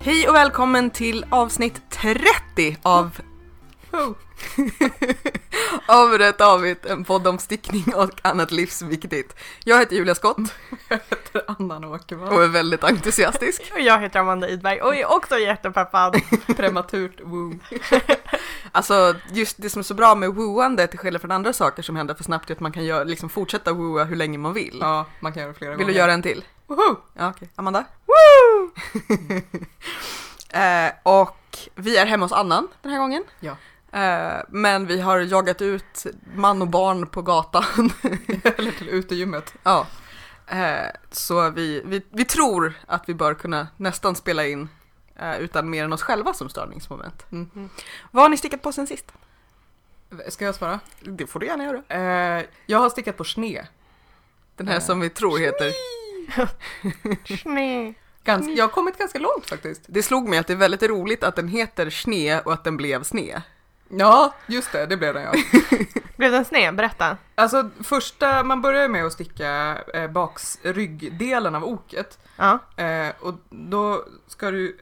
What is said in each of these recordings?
Hej och välkommen till avsnitt 30 av av Rätt Avigt, en podd om stickning och annat livsviktigt. Jag heter Julia Skott Jag heter Anna Åkerman. och är väldigt entusiastisk. Och jag heter Amanda Idberg och är också jättepeppad. Prematurt woo. Alltså just det som är så bra med wooande till skillnad från andra saker som händer för snabbt är att man kan göra, liksom fortsätta wooa hur länge man vill. Ja, man kan göra flera Vill gånger. du göra en till? Woho! Ja, okej. Amanda? Woo! Eh, och vi är hemma hos Annan den här gången. Ja. Eh, men vi har jagat ut man och barn på gatan. Eller till utegymmet. ja. Eh, så vi, vi, vi tror att vi bör kunna nästan spela in eh, utan mer än oss själva som störningsmoment. Mm. Vad har ni stickat på sen sist? Ska jag svara? Det får du gärna göra. Eh, jag har stickat på sne. Den här Eh. som vi tror heter. Nej. Ganska, jag har kommit ganska långt faktiskt. Det slog mig att det är väldigt roligt att den heter Sne och att den blev Sne. Ja, just det, det blev den ja. Blev den sned? Berätta. Alltså första, man börjar med att sticka eh, baks ryggdelen av oket. Ja. Eh, och då ska du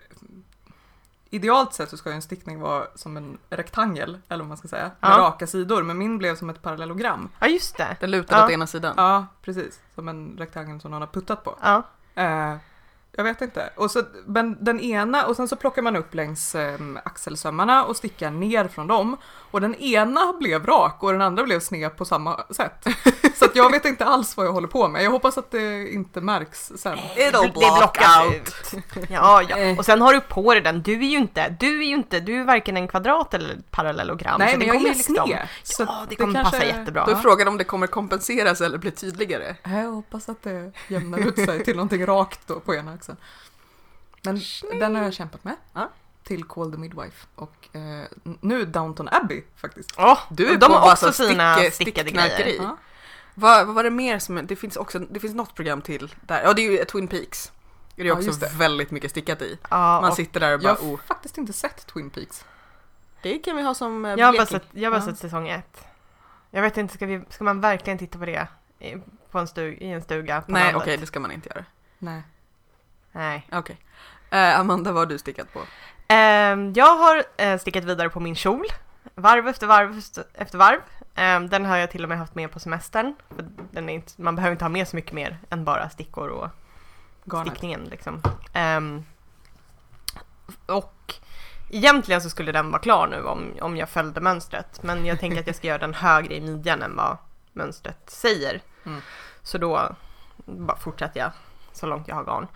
Idealt sett så ska ju en stickning vara som en rektangel, eller vad man ska säga, med Ja. raka sidor, men min blev som ett parallellogram. Ja, just det. Den lutar Ja. åt ena sidan. Ja, precis. Som en rektangel som någon har puttat på. Ja. Eh, jag vet inte. Och så, men den ena, och sen så plockar man upp längs eh, axelsömmarna och stickar ner från dem. Och den ena blev rak och den andra blev sned på samma sätt. Så att jag vet inte alls vad jag håller på med. Jag hoppas att det inte märks sen. It'll Det block out. ut. Ja, ja. Eh. Och sen har du på dig den. Du är ju inte, du är ju inte, du är varken en kvadrat eller ett parallellogram. Nej, så men det jag kommer är liksom- sned. Så Ja, det kommer passa jättebra. Då är frågan om det kommer kompenseras eller bli tydligare. Jag hoppas att det jämnar ut sig till någonting rakt då på ena axeln. Men den har jag kämpat med. Ja. Till Call the Midwife. Och eh, nu Downton Abbey faktiskt. Åh, Du är de på har också sina stick- stickade grejer. Ja. Vad, vad var det mer som, det finns också, det finns något program till där, ja det är ju Twin Peaks. Det är Ja, också det. väldigt mycket stickat i. Ja, Man sitter där och Jag bara har oh, faktiskt inte sett Twin Peaks. det kan vi ha som eh, jag har bara sett, jag har bara Ja. sett säsong ett. Jag vet inte, ska, vi, ska man verkligen titta på det i, på en stug, i en stuga på Nej okej, landet? det ska man inte göra. Nej. Nej. Okej. Eh, Amanda, vad har du stickat på? Ehm, jag har eh, stickat vidare på min kjol. Varv efter varv efter- varv. Ehm, den har jag till och med haft med på semestern. För den är inte, man behöver inte ha med så mycket mer än bara stickor och Garnet. stickningen. Liksom. Ehm, och egentligen så skulle den vara klar nu om, om jag följde mönstret. Men jag tänker att jag ska göra den högre i midjan än vad mönstret säger. Mm. Så då bara fortsätter jag så långt jag har garn.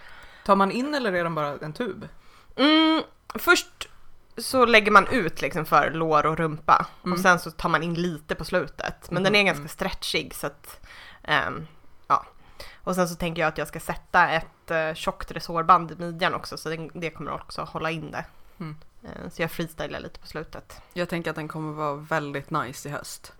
Tar man in eller är den bara en tub? Mm, först så lägger man ut liksom för lår och rumpa Mm. och sen så tar man in lite på slutet. Men den är ganska stretchig så att ehm, ja. Och sen så tänker jag att jag ska sätta ett uh, tjockt resårband i midjan också så det, det kommer också hålla in det. Mm. Eh, så jag freestylar lite på slutet. Jag tänker att den kommer vara väldigt nice i höst.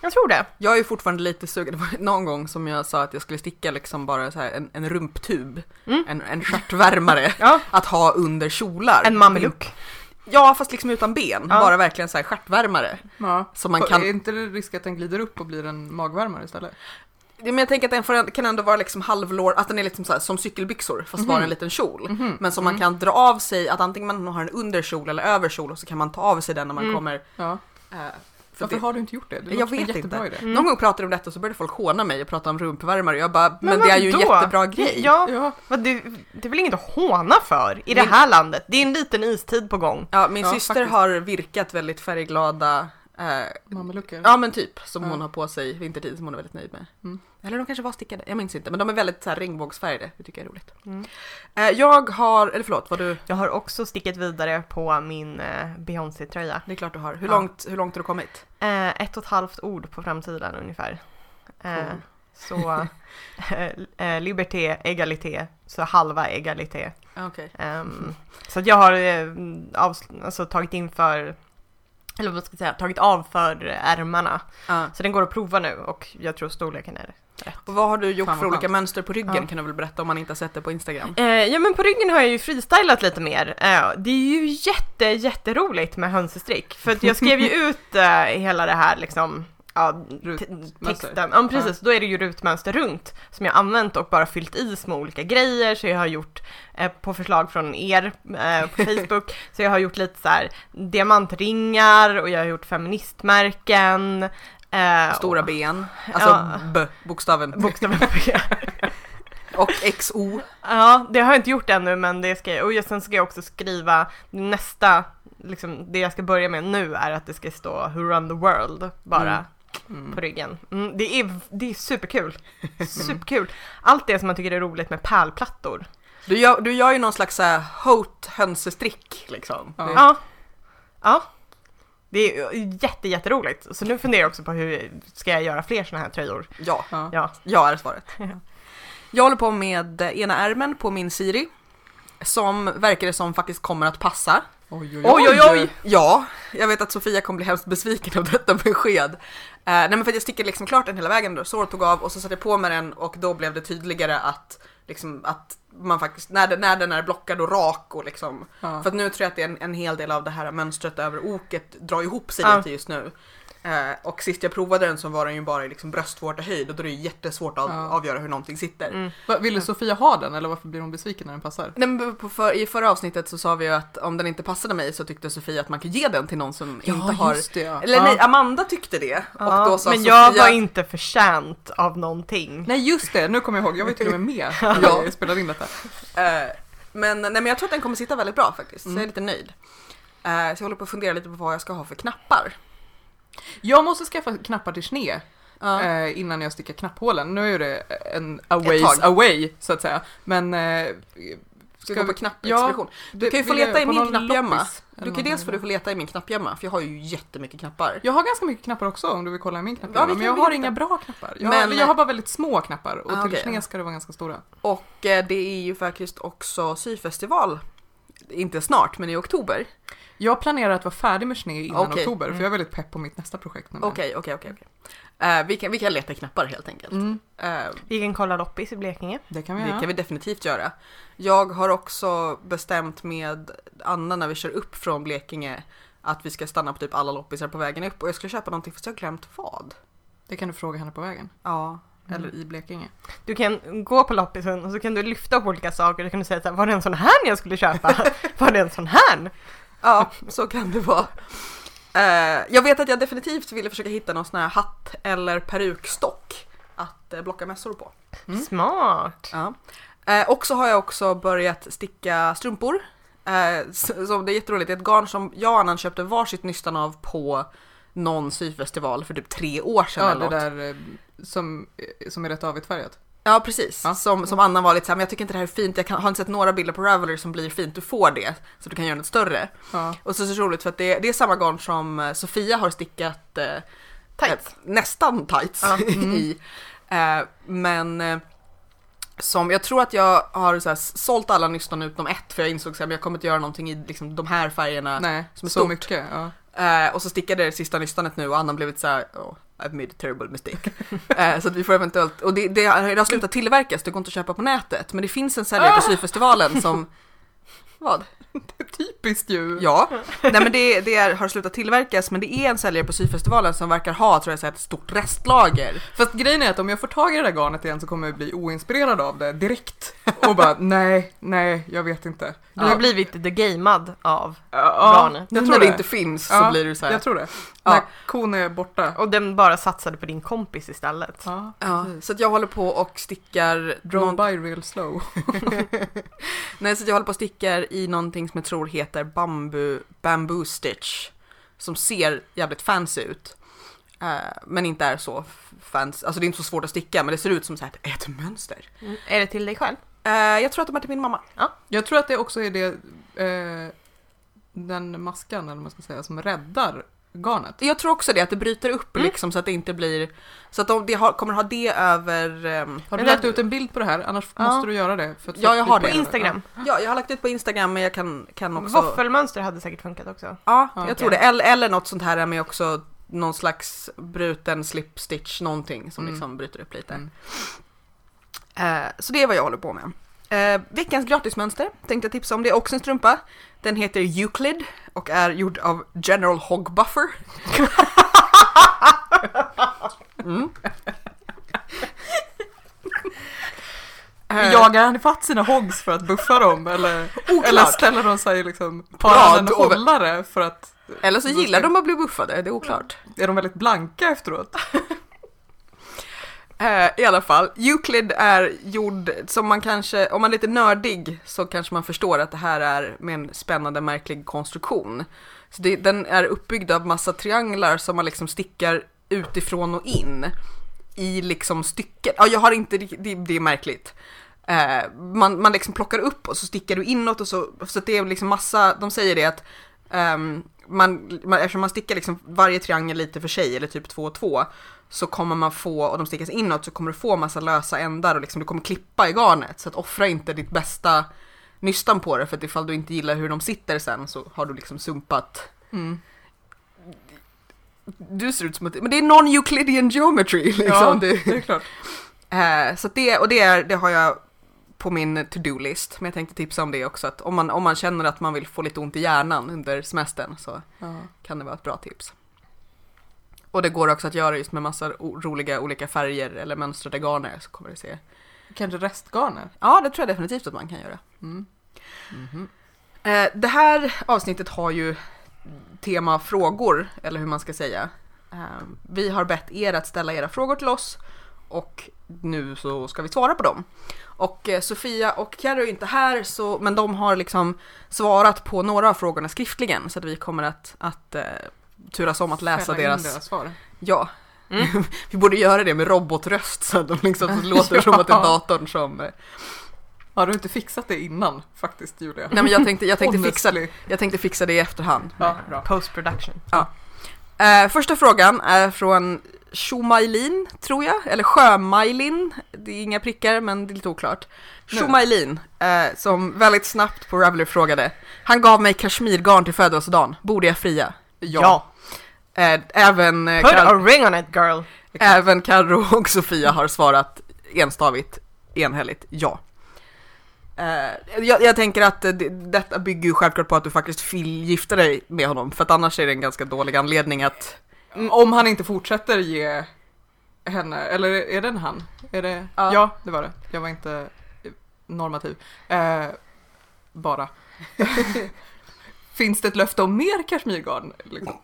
Jag tror det. Jag är fortfarande lite sugen, det var någon gång som jag sa att jag skulle sticka liksom bara så här en, en rumptub, Mm. en, en stjärtvärmare Ja, att ha under kjolar. en mameluck. Ja, fast liksom utan ben, Ja. bara verkligen så här stjärtvärmare. Ja. Så man kan- Är inte det risk att den glider upp och blir en magvärmare istället? Men jag tänker att den får, kan ändå vara liksom halvlår, att den är liksom så här, som cykelbyxor fast Mhm. bara en liten kjol. Men som man kan dra av sig, att antingen man har en underkjol eller överkjol och så kan man ta av sig den när man Mm. kommer. Ja. För Varför det, har du inte gjort det? det jag vet jättebra inte. Mm. Någon gång pratade om detta och så började folk håna mig och prata om rumpvärmare. Jag bara, men, Men det är ju en jättebra grej. Ja, Ja. vad du, det är väl inget att håna för i det här landet. Det är en liten istid på gång. Ja, min Ja, syster faktiskt. har virkat väldigt färgglada eh, Mameluckor. Ja men typ, som Ja. hon har på sig vintertid som hon är väldigt nöjd med. Mm. Eller de kanske var stickade, jag minns inte. Men de är väldigt så här, regnbågsfärgade, det tycker jag är roligt. Mm. Eh, jag har, eller förlåt, vad du, Jag har också stickat vidare på min eh, Beyoncé-tröja. det är klart du har. Hur, Ja. långt, hur långt har du kommit? Eh, ett och ett halvt ord på framsidan ungefär. Eh, Cool. så eh, liberté, egalité, så halva egalité. Okej. Ehm, så jag har eh, alltså, tagit in för, eller vad ska jag säga, tagit av för ärmarna. Ja. Så den går att prova nu och jag tror storleken är rätt. Och vad har du gjort Fan, för olika skönt. mönster på ryggen Ja. kan du väl berätta om man inte har sett det på Instagram? Eh, ja men på ryggen har jag ju freestylat lite mer. Eh, det är ju jätte, jätteroligt med hönsestrick. För jag skrev ju ut eh, hela det här liksom ja, texten. Ja, precis. Då är det ju rutmönster runt som jag använt och bara fyllt i små olika grejer. Så jag har gjort eh, på förslag från er eh, på Facebook. så jag har gjort lite så här diamantringar och jag har gjort feministmärken. Eh, Stora och ben, alltså Ja. B, bokstaven. bokstäver på Och XO. Ja, det har jag inte gjort ännu men det ska jag. Och sen ska jag också skriva nästa, liksom det jag ska börja med nu är att det ska stå Who run the world bara Mm. Mm. på ryggen. Mm, det, är, det är superkul. Superkul. Allt det som man tycker är roligt med pärlplattor. Du gör, du gör ju någon slags såhär hot hönsestrick liksom. Ja. Ja. Ja. Det är jätte, jätteroligt. Så nu funderar jag också på hur ska jag göra fler sådana här tröjor. ja, Ja. Ja. ja är svaret. Jag håller på med ena ärmen på min Siri. Som verkar det som faktiskt kommer att passa. Oj, Oj, oj, oj! Ja, jag vet att Sofia kommer bli hemskt besviken av detta besked. Eh, nej men för att jag stickade liksom klart den hela vägen då, såret tog av och så satte jag på med den och då blev det tydligare att liksom att man faktiskt, när, den- när den är blockad och rak och liksom Ja. För att nu tror jag att det är en, en hel del av det här mönstret över oket drar ihop sig Ja. lite just nu. Eh, och sist jag provade den så var den ju bara i liksom bröstvårtehöjd och då är det jättesvårt att Ja. avgöra hur någonting sitter. Mm. Va, Ville Sofia ha den eller varför blir hon besviken när den passar? Nej, för, I förra avsnittet så sa vi ju att om den inte passade mig så tyckte Sofia att man kan ge den till någon som inte har... just det ja. Eller ja. nej, Amanda tyckte det. Ja, och då sa men Sofia... jag var inte förtjänt av någonting. Nej just det, nu kommer jag ihåg, jag var ju till och med med Ja. när vi spelade in detta. Eh, men, nej, men jag tror att den kommer sitta väldigt bra faktiskt, så Mm. jag är lite nöjd. Eh, så jag håller på att fundera lite på vad jag ska ha för knappar. Jag måste skaffa knappar till sne Ja. eh, innan jag stickar knapphålen. Nu är det en a Ett ways tag. away så att säga. Men eh, Ska vi gå på knappexpedition? du kan ju få leta i min knappgömma. Du kan dels få någonting? du få leta i min knappgömma, för jag har ju jättemycket knappar. Jag har ganska mycket knappar också om du vill kolla i min Ja, knappgömma. vi men jag har inga bra knappar. Jag, Men- jag har bara väldigt små knappar och Ah, till sne ja. ska det vara ganska stora. Och eh, det är ju faktiskt också syfestival. Inte snart, men i oktober. Jag planerar att vara färdig med sne innan Okej. oktober Mm. för jag är väldigt pepp på mitt nästa projekt. Okej, okej, okej. okej. Eh, Vi kan, vi kan leta knappar helt enkelt. Mm, Eh, Vi kan kolla loppis i Blekinge. det kan vi Det göra. kan vi definitivt göra. Jag har också bestämt med Anna när vi kör upp från Blekinge att vi ska stanna på typ alla loppisar på vägen upp och jag skulle köpa någonting fast jag har glömt vad. Det kan du fråga henne på vägen. Ja. Eller i Blekinge. Du kan gå på loppisen och så kan du lyfta upp olika saker. Du kan du säga så här, var det en sån här jag skulle köpa? var det en sån här? Ja, så kan det vara. Eh, jag vet att jag definitivt ville försöka hitta någon sån här hatt eller perukstock att uh, blocka mässor på. Mm. Smart! Ja. Eh, och så har jag också börjat sticka strumpor. Eh, så, det är jätteroligt, det är ett garn som jag och Annan köpte varsitt nystan av på någon syfestival för typ tre år sedan Ja, eller det något. där eh, som, eh, som är rätt avigt färgat. Ja precis, Ja. Som, som Anna var lite såhär, men jag tycker inte det här är fint, jag kan, har inte sett några bilder på Ravelry som blir fint, du får det. Så du kan göra något större. Ja. Och så är det så roligt för att det, det är samma garn som eh, Sofia har stickat eh, Tights. eh, nästan tights Ja. i. Eh, men eh, som, jag tror att jag har så här, sålt alla nystan utom ett för jag insåg att jag kommer inte göra någonting i liksom, de här färgerna. Nej, som är så stort. mycket. Ja. Eh, och så stickade det sista nystanet nu och Anna blev lite såhär, oh, I've made a terrible mistake. eh, så att vi får eventuellt, och det, det, har- det har slutat tillverkas, det går inte att köpa på nätet. Men det finns en säljare på syfestivalen som, vad? Det är typiskt ju. Ja, nej men det, det är, har slutat tillverkas men det är en säljare på syfestivalen som verkar ha tror jag ett stort restlager. Fast grejen är att om jag får tag i det där garnet igen så kommer jag bli oinspirerad av det direkt. Och bara nej, nej, jag vet inte. Du har blivit the gamead av Ja, garnet. Nu jag när tror det det. inte finns Ja, så blir det så här. Jag tror det. Ja. När kon är borta. och den bara satsade på din kompis istället. Ja, Ja, så att jag håller på och stickar någon, by real slow. nej, så att jag håller på och stickar i någonting som jag tror heter bamboo, bamboo stitch. Som ser jävligt fancy ut. Eh, men inte är så fancy, alltså det är inte så svårt att sticka men det ser ut som så här ett mönster. Mm. Är det till dig själv? Eh, jag tror att de är till min mamma. Jag tror att det också är det, eh, den maskan eller vad man ska säga, som räddar garnet. Jag tror också det, att det bryter upp Mm. liksom så att det inte blir, så att de det har, kommer ha det över, ehm, Har du lagt ut en bild på det här? Annars Ja. måste du göra det. För att Ja, jag har det. På Instagram. ja jag har lagt ut på Instagram men jag kan, kan också, Våffelmönster hade säkert funkat också. ja Ja, jag okej. tror det, eller, eller något sånt här med också någon slags bruten slip stitch någonting som Mm. liksom bryter upp lite. Mm. Eh, så det är vad jag håller på med. Eh, veckans gratismönster tänkte jag tipsa om, det är också en strumpa. Den heter Euclid och är gjord av General Hog Buffer. Mm. Eh, Jagar han ifatt sina hogs för att buffa dem eller, Oklart. eller ställer de sig liksom På han en hållare för att Eller så gillar de att bli buffade, det är oklart. är de väldigt blanka efteråt? Eh, I alla fall, Euclid är gjord som man kanske, om man är lite nördig så kanske man förstår att det här är med en spännande märklig konstruktion. Så det, den är uppbyggd av massa trianglar som man liksom stickar utifrån och in i liksom stycken. Ja, jag har inte, det, det är märkligt. Eh, man, man liksom plockar upp och så stickar du inåt och så, så det är liksom massa, de säger det att ehm, man, man, eftersom man stickar liksom varje triangel lite för sig, eller typ två och två, så kommer man få, och de stickas inåt, så kommer du få massa lösa ändar och liksom du kommer klippa i garnet. Så att offra inte ditt bästa nystan på det, för att ifall du inte gillar hur de sitter sen så har du liksom sumpat. Mm. Du ser ut som att, men det är non-Euclidean geometry liksom. Ja, det, är klart. Eh, så det, och det, är, det har jag på min to-do-list. Men jag tänkte tipsa om det också, att om man, om man känner att man vill få lite ont i hjärnan under semestern så Ja. kan det vara ett bra tips. Och det går också att göra just med massa roliga olika färger eller mönstrade garner så kommer det se. Kanske restgarner? Ja, det tror jag definitivt att man kan göra. Mm. Mhm. Eh, det här avsnittet har ju tema frågor, eller hur man ska säga. Eh, vi har bett er att ställa era frågor till oss och nu så ska vi svara på dem. Och eh, Sofia och Carro är inte här, så, men de har liksom svarat på några av frågorna skriftligen så att vi kommer att, att eh, turas om att läsa deras... deras svar. Ja, Mm. vi borde göra det med robotröst så att de liksom så låter som att det är datorn som... eh, Har du inte fixat det innan faktiskt Julia? Nej men jag tänkte, jag tänkte, fixa, jag tänkte fixa det i efterhand. Ja, bra. Post production. Eh, första frågan är från Shumailin, tror jag, eller Sjömajlin. Det är inga prickar, men det är lite oklart. Nu. Shumailin, eh, som väldigt snabbt på Ravelry frågade. Han gav mig kashmirgarn till födelsedagen. Borde jag fria? Ja. Eh, även, eh, Put Kar- a ring on it girl. även Carro och Sofia har svarat enstavigt, enhälligt ja. Eh, jag, jag tänker att det, detta bygger ju självklart på att du faktiskt vill gifta dig med honom, för att annars är det en ganska dålig anledning att Om han inte fortsätter ge henne, eller är det en han? Är det? Ja. Ja, det var det. Jag var inte normativ. Eh, bara. Finns det ett löfte om mer kashmirgarn? Liksom?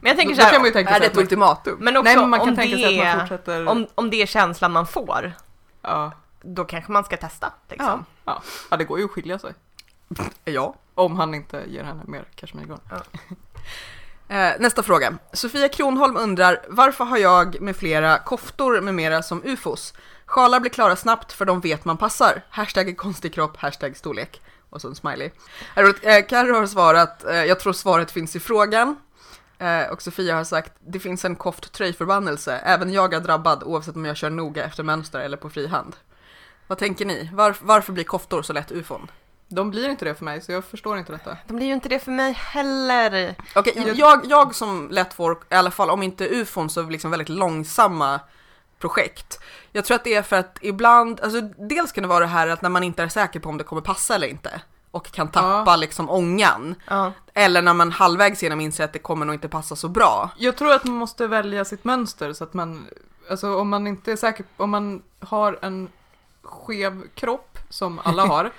Men jag tänker så här, kan man ju tänka är det ett man, ultimatum? men också Nej, men man kan om, tänka det sig att man fortsätter. om, om det är känslan man får, Ja, då kanske man ska testa. Liksom. ja. ja, det går ju att skilja sig. Ja. Om han inte ger henne mer kashmirgarn. Eh, Eh, nästa fråga. Sofia Kronholm undrar varför har jag med flera koftor med mera som ufos? Sjalar blir klara snabbt för de vet man passar. Hashtag konstig kropp, hashtag storlek. Och så en smiley. Eh, eh, Carro har svarat, eh, jag tror svaret finns i frågan. Eh, och Sofia har sagt, det finns en koft-tröjförbannelse. Även jag är drabbad oavsett om jag kör noga efter mönster eller på frihand. Vad tänker ni? Var, varför blir koftor så lätt ufon? De blir inte det för mig, så jag förstår inte detta. De blir ju inte det för mig heller. Okej, Jag- jag, jag som lätt får, i alla fall om inte ufon så liksom väldigt långsamma projekt. Jag tror att det är för att ibland, alltså dels kan det vara det här att när man inte är säker på om det kommer passa eller inte och kan tappa Ja. liksom ångan. Ja. Eller när man halvvägs igenom inser att det kommer nog inte passa så bra. Jag tror att man måste välja sitt mönster så att man, alltså om man inte är säker, om man har en skev kropp som alla har,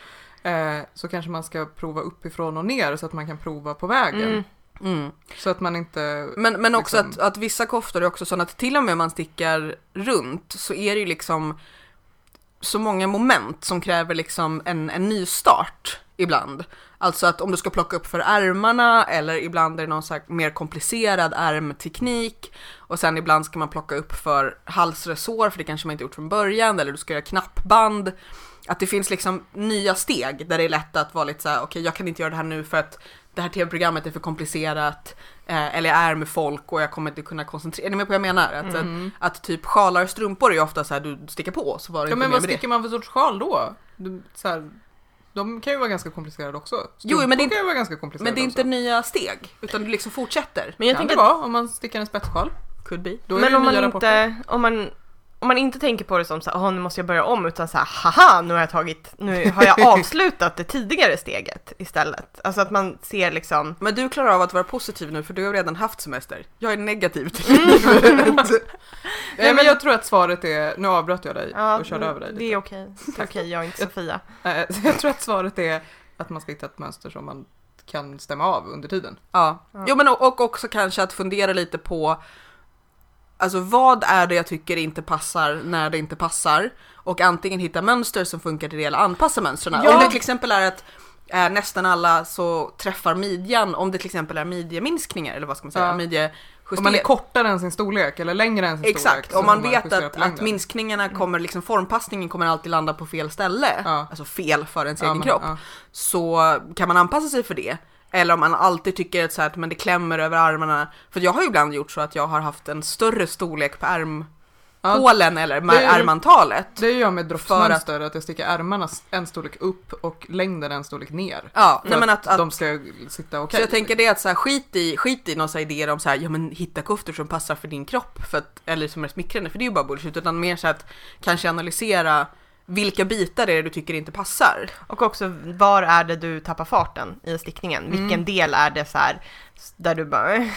eh, så kanske man ska prova uppifrån och ner så att man kan prova på vägen. Mm. Mm. Så att man inte, Men, men också Liksom. att, att vissa koftor är också sådana att till och med om man stickar runt så är det ju liksom så många moment som kräver liksom en, en ny start ibland. Alltså att om du ska plocka upp för ärmarna eller ibland är det någon så här mer komplicerad ärmteknik och sen ibland ska man plocka upp för halsresår för det kanske man inte gjort från början eller du ska göra knappband. Att det finns liksom nya steg där det är lätt att vara lite så här: okej jag kan inte göra det här nu för att det här tv-programmet är för komplicerat eh, eller jag är med folk och jag kommer inte kunna koncentrera Är ni med på vad jag menar? Att, Mhm. att, att typ sjalar och strumpor är ju ofta så här du sticker på så var det ja inte men vad med det. sticker man för sorts sjal då? Du, så här, de kan ju vara ganska komplicerade också. Jo, men det Strumpor kan ju vara ganska komplicerade Men det är inte också. nya steg utan du liksom fortsätter. Men jag kan tänker det att, vara om man stickar en spetssjal. Could be. Då är men det om man rapporter. inte, om man om man inte tänker på det som så här, "Åh, nu måste jag börja om, utan så här, haha, nu har jag tagit, nu har jag avslutat det tidigare steget istället. Alltså att man ser liksom, Men du klarar av att vara positiv nu för du har redan haft semester. Jag är negativ till Mm. livet. Nej men jag tror att svaret är, nu avbröt jag dig ja, och körde över dig det lite. är okej. Det är okej, jag är inte Sofia. Jag tror att svaret är att man ska hitta ett mönster som man kan stämma av under tiden. Ja. Ja. Jo men och och också kanske att fundera lite på Alltså vad är det jag tycker inte passar när det inte passar? Och antingen hitta mönster som funkar till det eller anpassa mönstren. Ja. Om det till exempel är att eh, nästan alla så träffar midjan, om det till exempel är midjeminskningar eller vad ska man säga, Ja. midjejustering. Om man är kortare än sin storlek eller längre än sin storlek. Exakt, om man får vet att, att minskningarna kommer, liksom formpassningen kommer alltid landa på fel ställe, Ja. alltså fel för ens Ja, egen men- kropp, ja. så kan man anpassa sig för det. Eller om man alltid tycker att, så här, att men det klämmer över armarna. För jag har ju ibland gjort så att jag har haft en större storlek på ärmhålen eller med det är ärmantalet. Det gör jag med droppsmönster, att... jag sticker ärmarna en storlek upp och längden en storlek ner. Ja, För nej, men att, att, de ska sitta okej. Så jag tänker det att så här, skit i, skit i här idéer om så här, ja men hitta koftor som passar för din kropp, för att, eller som är smickrande, för det är ju bara bullshit, utan mer så att kanske analysera vilka bitar det är du tycker inte passar. Och också, var är det du tappar farten i stickningen? Mm. Vilken del är det så här, där du bara, "Eh,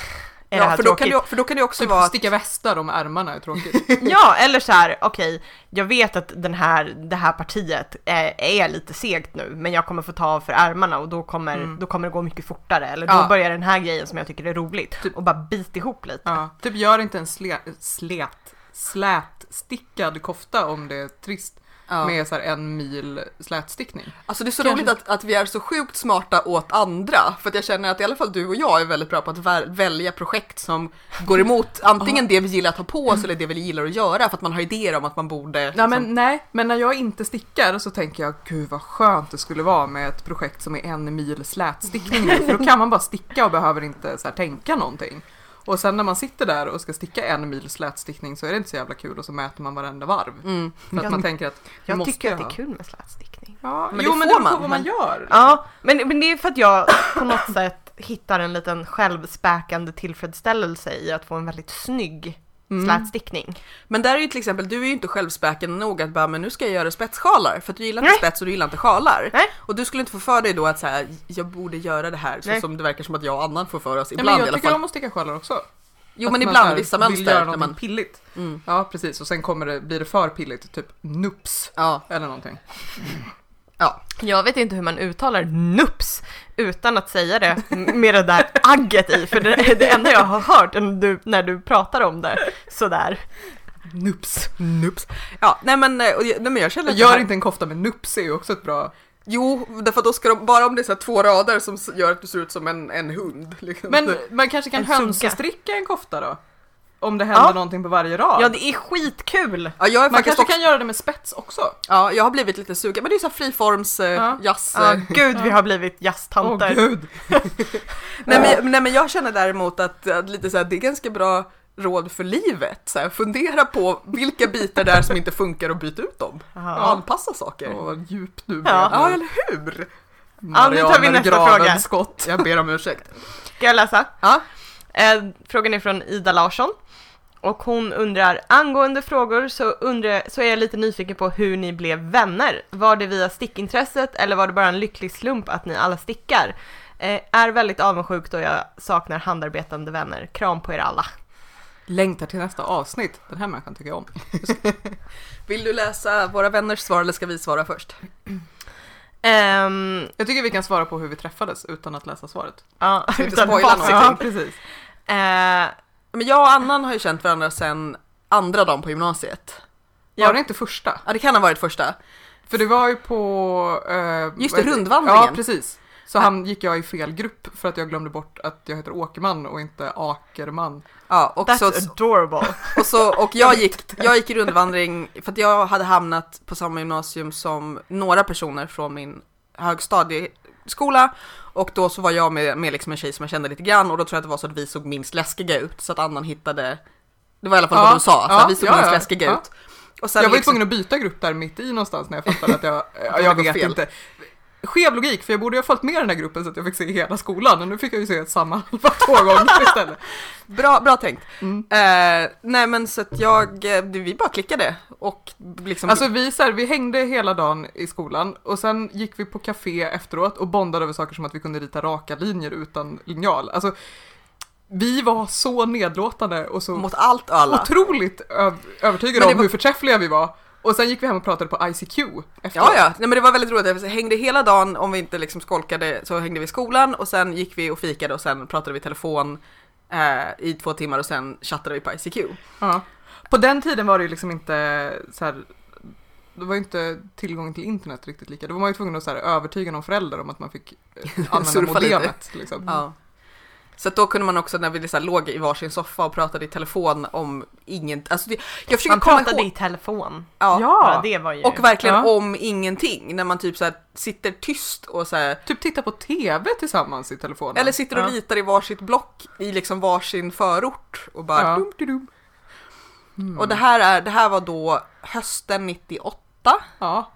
är det Ja, för, då det, för då kan det också Typ vara att, sticka västar om ärmarna är tråkigt. Ja, eller så här, okej, jag vet att den här, det här partiet är, är lite segt nu, men jag kommer få ta av för ärmarna och då kommer, Mm. då kommer det gå mycket fortare. Eller då Ja. börjar den här grejen som jag tycker är roligt och bara bit ihop lite. ja. Typ gör inte en sle, slät, slätstickad kofta om det är trist. Ja. Med så en mil slätstickning. Alltså det är så Kanske- roligt att, att vi är så sjukt smarta åt andra, för att jag känner att i alla fall du och jag är väldigt bra på att väl- välja projekt som går emot antingen det vi gillar att ha på oss eller det vi gillar att göra, för att man har idéer om att man borde... Ja, liksom- men nej, men när jag inte stickar så tänker jag gud vad skönt det skulle vara med ett projekt som är en mil slätstickning för då kan man bara sticka och behöver inte så här, tänka någonting. Och sen när man sitter där och ska sticka en mil slätstickning så är det inte så jävla kul och så mäter man varenda varv. Mm. För att Jag- man tänker att Jag måste tycker att det är kul med slätstickning. Ja, Men jo det men det beror på vad man gör. Ja, men, men det är för att jag på något sätt hittar en liten självspäkande tillfredsställelse i att få en väldigt snygg Mm. slätstickning. Men där är ju till exempel, du är ju inte självspäkande nog att bara, men nu ska jag göra spetssjalar, för att du gillar inte Nej. spets och du gillar inte sjalar. Nej. Och du skulle inte få för dig då att säga, jag borde göra det här, så Nej. som det verkar som att jag och Annan får för oss Nej, ibland men i jag alla tycker fall. om att sticka sjalar också. Jo Att men ibland, så här vissa vill mönster. göra När man, pilligt. mm, Ja precis och sen kommer det, blir det för pilligt, typ nups ja, eller någonting. Ja. Jag vet inte hur man uttalar nups utan att säga det med det där agget i, för det är det enda jag har hört när du, när du pratar om det sådär. Nups. Nups. Ja, nej men, eh, nej, men jag känner att Gör här- inte en kofta med nups är ju också ett bra... Jo, därför att då ska de, bara om det är så här två rader som gör att du ser ut som en, en hund. Liksom. Men man kanske kan hönsestricka en kofta då? Om det händer Ja. någonting på varje rad. Ja, det är skitkul! ja, jag är man kanske också, kan göra det med spets också. ja, jag har blivit lite sugen, men det är så här friforms eh, Ja. jazz. Ja, eh. gud, vi har blivit Åh jazztanter. gud. nej, men, nej men jag känner däremot att, att lite så här, det är ganska bra råd för livet. Så här, fundera på vilka bitar det är som inte funkar och byta ut dem. Och Ja. anpassa saker. Åh, vad djupt du Ja. Ja, eller hur? Ja, nu tar vi nästa fråga. Gravenskott. Jag ber om ursäkt. Ska jag läsa? Ja. Eh, frågan är från Ida Larsson. Och hon undrar, angående frågor så, undrar, så är jag lite nyfiken på hur ni blev vänner. Var det via stickintresset eller var det bara en lycklig slump att ni alla stickar? Eh, är väldigt avundsjuk då jag saknar handarbetande vänner. Kram på er alla. Längtar till nästa avsnitt. Den här människan tycker jag om. Vill du läsa våra vänners svar eller ska vi svara först? Ehm, Jag tycker vi kan svara på hur vi träffades utan att läsa svaret. ja, Inte utan spoila facit. någonting. Ja, precis. Eh, Men jag och Annan har ju känt varandra sedan andra dagen på gymnasiet. Ja. Var det inte första? Ja, det kan ha varit första. För det var ju på... eh, Just det, rundvandringen. Ja, precis. Så han gick jag i fel grupp för att jag glömde bort att jag heter Åkerman och inte Akerman. Ja, och, that's så, adorable. och, så, och jag, gick, jag gick i rundvandring för att jag hade hamnat på samma gymnasium som några personer från min högstadieskola. Och då så var jag med, med liksom en tjej som jag kände lite grann och då tror jag att det var så att vi såg minst läskiga ut så att Annan hittade Det var i alla fall Ja, vad de sa, så ja, här, vi såg ja, minst ja, läskiga ut. Och sen jag var ju liksom- tvungen att byta grupp där mitt i någonstans när jag fattade att jag, jag vet fel. inte. Skev logik för jag borde ju ha följt med den här gruppen så att jag fick se hela skolan och nu fick jag ju se samma två gånger istället. Bra, bra tänkt. Mm. Eh, nej men så att jag, eh, vi bara klickade och liksom Alltså vi, så här, vi hängde hela dagen i skolan och sen gick vi på café efteråt och bondade över saker som att vi kunde rita raka linjer utan linjal. Alltså vi var så nedlåtande och så mot allt och alla. otroligt övertygade om var- hur förträffliga vi var. Och sen gick vi hem och pratade på ICQ efteråt. Ja, ja, nej men det var väldigt roligt. Vi hängde hela dagen, om vi inte liksom skolkade så hängde vi i skolan och sen gick vi och fikade och sen pratade vi i telefon eh, i två timmar och sen chattade vi på ICQ. Ja. På den tiden var det ju liksom inte så här. Det var ju inte tillgång till internet riktigt lika. Då var man ju tvungen att så här, övertyga någon förälder om att man fick eh, använda modemet. Liksom. Ja. Så att då kunde man också när vi här, låg i varsin soffa och pratade i telefon om inget, alltså det, jag försöker Man komma pratade ihåg. i telefon. Ja. Bara det var ju... Och verkligen Ja. om ingenting, när man typ så här, sitter tyst och så här, Typ titta på TV tillsammans i telefonen. eller sitter och Ja. ritar i varsitt block i liksom varsin förort och bara Ja. dum, dum, dum. Mm. Och det här, är, det här var då hösten 98. Ja.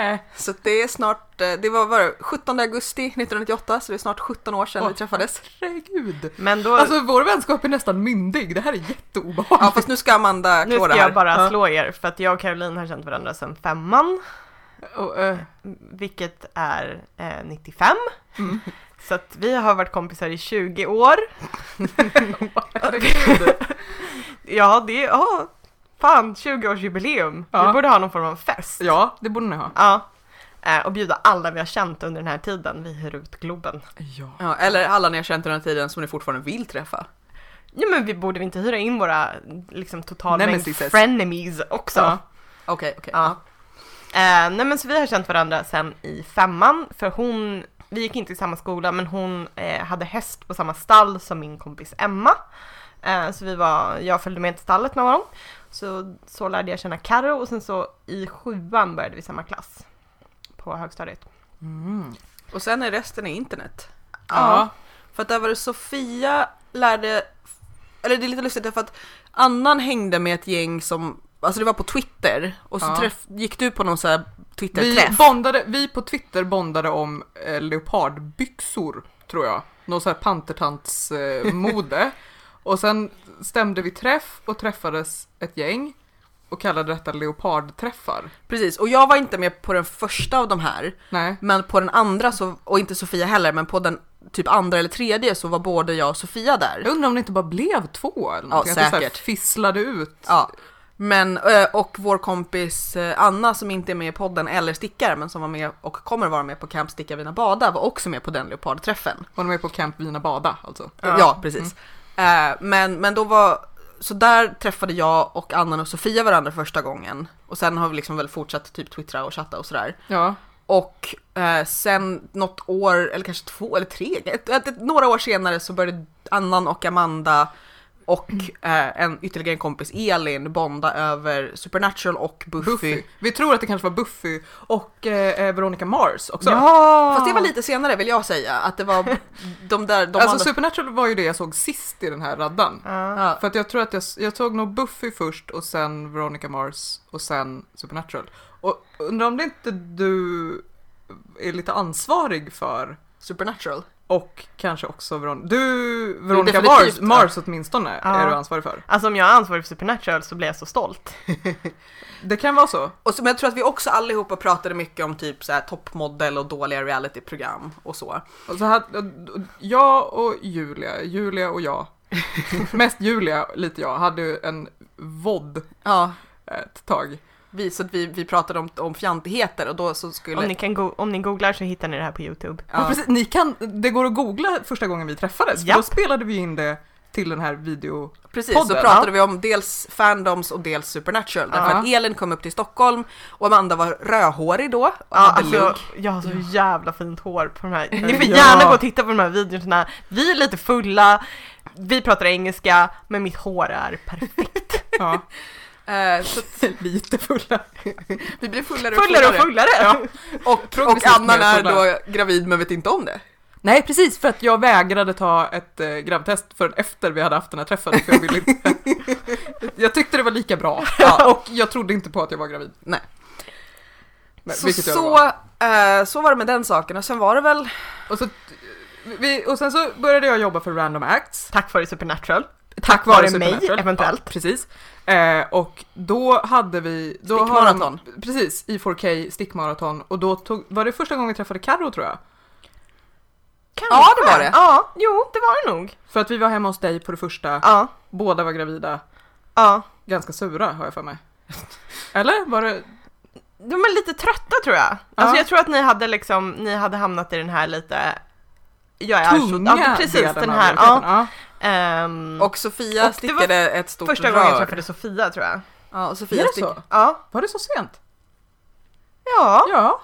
Eh. Så att det är snart, eh, det var, det, 17 augusti 1998, så det är snart 17 år sedan Åh, vi träffades. Herregud. Men då... Alltså vår vänskap är nästan myndig. Det här är jätteobehagligt. Ja fast nu ska Amanda nu klå ska det här. jag bara Ja. slå er för att jag och Caroline har känt varandra sedan femman. Och, eh, Vilket är eh, 95. Mm. Så att vi har varit kompisar i 20 år. Ja, det. Ja, fan 20-årsjubileum. Ja. Vi borde ha någon form av fest. Ja, det borde ni ha. Ja. Eh, och bjuda alla vi har känt under den här tiden. Vi hyr ut Globen. Ja. Ja, eller alla ni har känt under den här tiden som ni fortfarande vill träffa. Ja men vi borde vi inte hyra in våra liksom totalmängd frenemies också? Ja. Okej, okej. Ja. Eh, nej men så vi har känt varandra sen i femman för hon, vi gick inte i samma skola men hon eh, hade häst på samma stall som min kompis Emma. Eh, så vi var, jag följde med till stallet med honom. Så, så lärde jag känna Karo och sen så i sjuan började vi samma klass. På högstadiet. Mm. Och sen är resten i internet. Ja. För att där var det Sofia lärde, eller det är lite lustigt för att Annan hängde med ett gäng som, alltså det var på Twitter och så Ja. träff, gick du på någon så här Vi, Twitter-träff. bondade, vi på Twitter bondade om eh, leopardbyxor, tror jag. Någon sån här pantertantsmode. Eh. och sen stämde vi träff och träffades ett gäng och kallade detta leopardträffar. Precis, och jag var inte med på den första av de här, Nej. men på den andra så, och inte Sofia heller, men på den typ andra eller tredje så var både jag och Sofia där. Jag undrar om det inte bara blev två eller någonting. Att det så säkert. fisslade ut. Ja. Men, eh, och vår kompis eh, Anna som inte är med i podden eller stickar men som var med och kommer vara med på Camp Sticka Vina Bada var också med på den leopardträffen. Hon är med på Camp Vina Bada alltså. Ja, precis. Eh, men, men då var, så där träffade jag och Anna och Sofia varandra första gången. Och sen har vi liksom väl fortsatt typ twittra och chatta och sådär. Ja. Och eh, sen något år, eller kanske två eller tre, ett, ett, ett, några år senare så började Annan och Amanda och eh, en ytterligare en kompis Elin bonda över Supernatural och Buffy. Buffy. Vi tror att det kanske var Buffy och eh, eh, Veronica Mars också. Ja! Fast det var lite senare vill jag säga, att det var de där, de alltså andra- Supernatural var ju det jag såg sist i den här raddan. Ja. ja, För att jag tror att jag, jag såg nog Buffy först och sen Veronica Mars och sen Supernatural. Och undrar om det inte du är lite ansvarig för Supernatural. Och kanske också Veronica, du, Veronica Mars, ja. Mars åtminstone Ja. är du ansvarig för. Alltså om jag är ansvarig för Supernatural så blir jag så stolt. Det kan vara så. Och så, men jag tror att vi också allihopa pratade mycket om typ så här toppmodell och dåliga realityprogram och så. Och så hade, jag och Julia, Julia och jag, mest Julia, lite jag, hade ju en VOD Ja, ett tag. Vi, så att vi, vi pratade om, om fjantigheter och då så skulle... Om ni, kan go- om ni googlar så hittar ni det här på Youtube. Ja. precis, ni kan, det går att googla första gången vi träffades, Ja. då spelade vi in det till den här video... Precis, så podden. pratade vi om dels Fandoms och dels Supernatural. Därför Ja. att Elin kom upp till Stockholm och Amanda var rödhårig då och Ja, alltså, lugg. jag har så jävla fint hår på de här. Ni får Ja. gärna gå och titta på de här videorna. Vi är lite fulla, vi pratar engelska, men mitt hår är perfekt. Ja, Eh, så att lite fulla. vi blir fullare och Fullare och fullare! Ja. Och, och Progressivt Annan mer är då gravid men vet inte om det. Nej, precis, för att jag vägrade ta ett eh, grabbtest förrän efter vi hade haft den här träffen, för jag ville inte... jag tyckte det var lika bra, Ja. och jag trodde inte på att jag var gravid. Nej. Men- Så, vilket jag så, var. eh, så var det med den saken och sen var det väl Och, så, vi, och sen så började jag jobba för Random Acts. Tack vare Supernatural. Tack vare mig, eventuellt. Ja, precis. Eh, och då hade vi... Då Stickmaraton. de- Precis, i 4K stickmaraton. Och då tog, var det första gången vi träffade Carro tror jag. Kanske. Ja, det var det. Ja, jo, det var det nog. För att vi var hemma hos dig på det första. Ja, Båda var gravida. ja. Ganska sura har jag för mig. Eller? Var det... De är lite trötta tror jag. Alltså jag tror att ni hade liksom, ni hade hamnat i den här lite jag är Tunga så, ja, precis delen den av här. graviditeten? Ja, Ja. Och Sofia Och det var stickade ett stort första rör. gången jag träffade Sofia tror jag. Ja, och Är Sofia det stick... så? Ja. Var det så sent? Ja. Ja.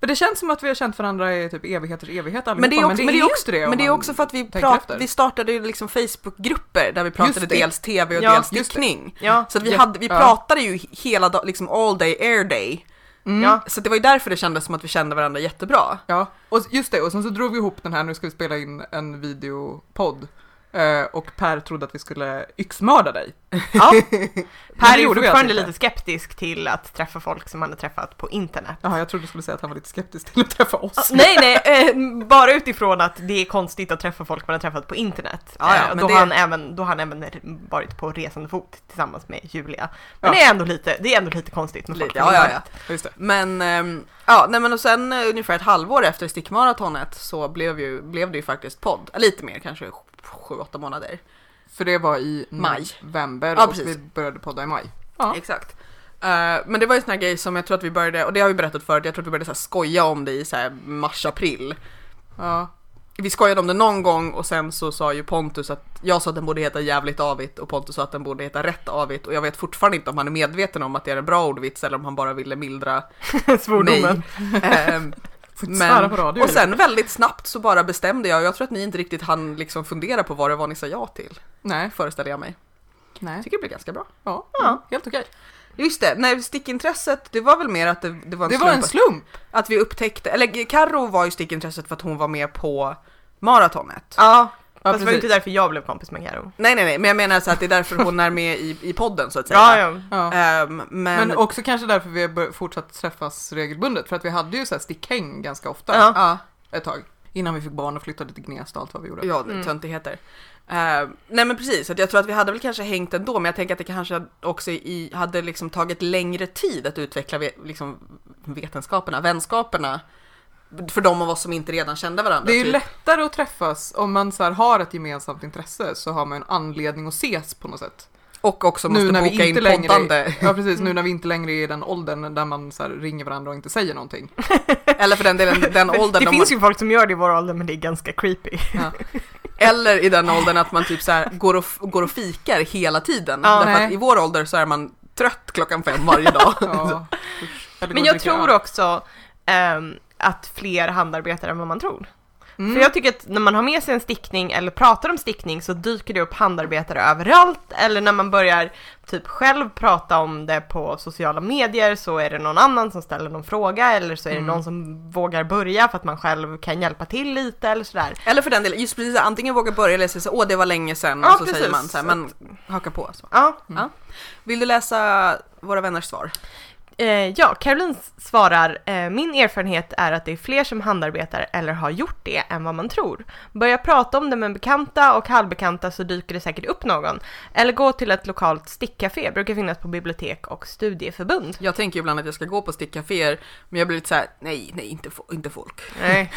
För det känns som att vi har känt varandra i typ evigheters evighet allihopa. Men det är också, men det är också, det. men det är också för att vi, prat, vi startade liksom Facebookgrupper där vi pratade det. dels TV och Ja, dels det. stickning. Ja. Så att vi, Ja. hade, vi pratade ju hela dagen, liksom all day air day. Mm. Ja. Så det var ju därför det kändes som att vi kände varandra jättebra. Ja, och just det, och sen så drog vi ihop den här, nu ska vi spela in en videopodd. Eh, och Per trodde att vi skulle yxmörda dig. Ja. Per är fortfarande inte. lite skeptisk till att träffa folk som han har träffat på internet. Jaha, jag trodde du skulle säga att han var lite skeptisk till att träffa oss. Ah, Nej, nej, eh, bara utifrån att det är konstigt att träffa folk man har träffat på internet. Ja, ja, Eh, men då, det- har han även, då han även varit på resande fot tillsammans med Julia. Men Ja. det, är ändå lite, det är ändå lite konstigt med Lite, ja, ja, ja. Just det. Men, ehm, ja, nej men och sen eh, ungefär ett halvår efter stickmaratonet så blev, ju, blev det ju faktiskt podd. Lite mer, kanske sju, åtta månader. För det var i Maj. november Ja, och precis. vi började podda i maj. Ja. Exakt. Eh, men det var ju en sån här grej som jag tror att vi började, och det har vi berättat förut, jag tror att vi började så här skoja om det i så mars-april. ja. Vi skojade om det någon gång och sen så sa ju Pontus att jag sa att den borde heta jävligt avigt och Pontus sa att den borde heta rätt avigt och jag vet fortfarande inte om han är medveten om att det är en bra ordvits eller om han bara ville mildra Svordomen. mig. Får inte svära på radio. och sen väldigt snabbt så bara bestämde jag, jag tror att ni inte riktigt hann liksom fundera på vad det var ni sa ja till, Nej, föreställer jag mig. nej. Jag tycker det blev ganska bra. Ja, Ja. helt okej. Just det, nej stickintresset, det var väl mer att det, det var en Det slump. var en slump. Att vi upptäckte, eller Karo var ju stickintresset för att hon var med på maratonet. Ja, Ja, fast det var ju inte därför jag blev kompis med Karo. Nej nej nej, men jag menar så att det är därför hon är med i, i podden så att säga. Ja, ja. Ja. Ehm, men, Men också kanske därför vi har fortsatt träffas regelbundet. För att vi hade ju så här stickhäng ganska ofta Ja. ja, ett tag. Innan vi fick barn och flyttade till Gnesta och allt vad vi gjorde. ja Mm. töntigheter. Ehm, nej men precis, att jag tror att vi hade väl kanske hängt ändå, men jag tänker att det kanske också i, hade liksom tagit längre tid att utveckla ve, liksom, vetenskaperna, vänskaperna. För de av oss som inte redan kände varandra. Det är ju typ. lättare att träffas om man så här har ett gemensamt intresse så har man en anledning att ses på något sätt. Och också måste nu när vi boka inte in längre poddande. Ja precis, nu när vi inte längre är i den åldern där man så här ringer varandra och inte säger någonting. Eller för den delen, den åldern. Det de finns ju folk som gör det i vår ålder men det är ganska creepy. Eller i den åldern att man typ så här går, och, går och fikar hela tiden. Ja, Därför nej. att i vår ålder så är man trött klockan fem varje dag. Ja, Men jag tror också ehm, att fler handarbetar än vad man tror. Mm. För jag tycker att när man har med sig en stickning eller pratar om stickning så dyker det upp handarbetare överallt. Eller när man börjar typ själv prata om det på sociala medier så är det någon annan som ställer någon fråga eller så är det Mm. någon som vågar börja för att man själv kan hjälpa till lite eller sådär. Eller för den delen, just precis antingen våga börja eller säga så åh det var länge sedan Ja, och så precis. säger man så här, men haka på. Så. Ja, Vill du läsa våra vänners svar? Eh, ja, Caroline svarar, eh, min erfarenhet är att det är fler som handarbetar eller har gjort det än vad man tror. Börja prata om det med bekanta och halvbekanta så dyker det säkert upp någon. Eller gå till ett lokalt stickcafé, brukar finnas på bibliotek och studieförbund. Jag tänker ibland att jag ska gå på stickcaféer, men jag blir lite så här: nej, nej, inte, inte folk. Nej.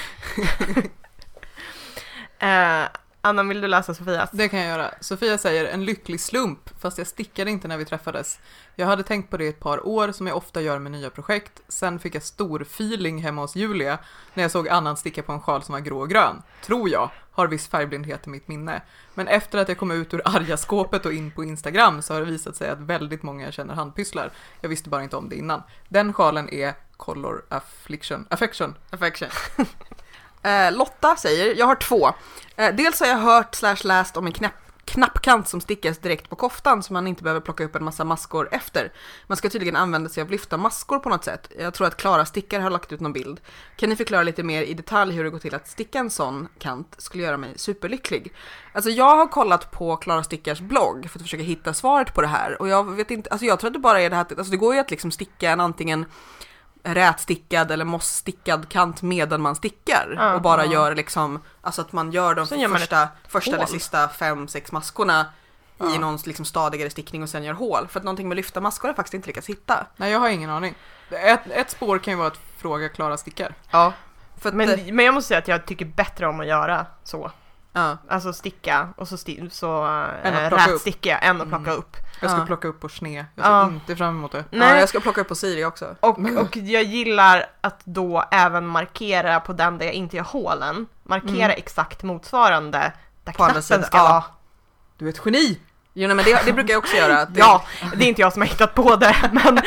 eh, Anna, vill du läsa Sofias? Det kan jag göra. Sofia säger en lycklig slump, fast jag stickade inte när vi träffades. Jag hade tänkt på det i ett par år, som jag ofta gör med nya projekt. Sen fick jag stor feeling hemma hos Julia när jag såg annan sticka på en sjal som var grå och grön. Tror jag. Har viss färgblindhet i mitt minne. Men efter att jag kom ut ur arga skåpet och in på Instagram så har det visat sig att väldigt många känner handpysslar. Jag visste bara inte om det innan. Den sjalen är Color Affliction. Affection. Affection. Eh, Lotta säger, jag har två. Eh, dels har jag hört slash läst om en knäpp knappkant som stickas direkt på koftan så man inte behöver plocka upp en massa maskor efter. Man ska tydligen använda sig av lyfta maskor på något sätt. Jag tror att Klara Stickar har lagt ut någon bild. Kan ni förklara lite mer i detalj hur det går till att sticka en sån kant? Skulle göra mig superlycklig. Alltså jag har kollat på Klara Stickars blogg för att försöka hitta svaret på det här och jag vet inte, alltså jag tror att det bara är det här, att- alltså det går ju att liksom sticka en antingen rätstickad eller mossstickad kant medan man stickar Ja. och bara gör liksom, alltså att man gör de gör man första, första eller sista fem, sex maskorna i Ja. någon liksom stadigare stickning och sen gör hål. För att någonting med lyfta maskor har jag faktiskt inte lyckats hitta. Nej, jag har ingen aning. Ett, ett spår kan ju vara att fråga Klara stickar. Ja. Att, eh, Men, men jag måste säga att jag tycker bättre om att göra så. ja. Alltså sticka och så, sti- så äh, rätsticka än att plocka Mm. upp. Jag ska Ja. plocka upp och sne. Jag ser Ja. inte fram emot det. ja, Nej. jag ska plocka upp på Siri också. Och, och jag gillar att då även markera på den där jag inte gör hålen. Markera Mm. exakt motsvarande där På knappen ska ja. Du är ett geni! Jo, nej, men det, det brukar jag också göra. Det, Ja, det är inte jag som har hittat på det, men,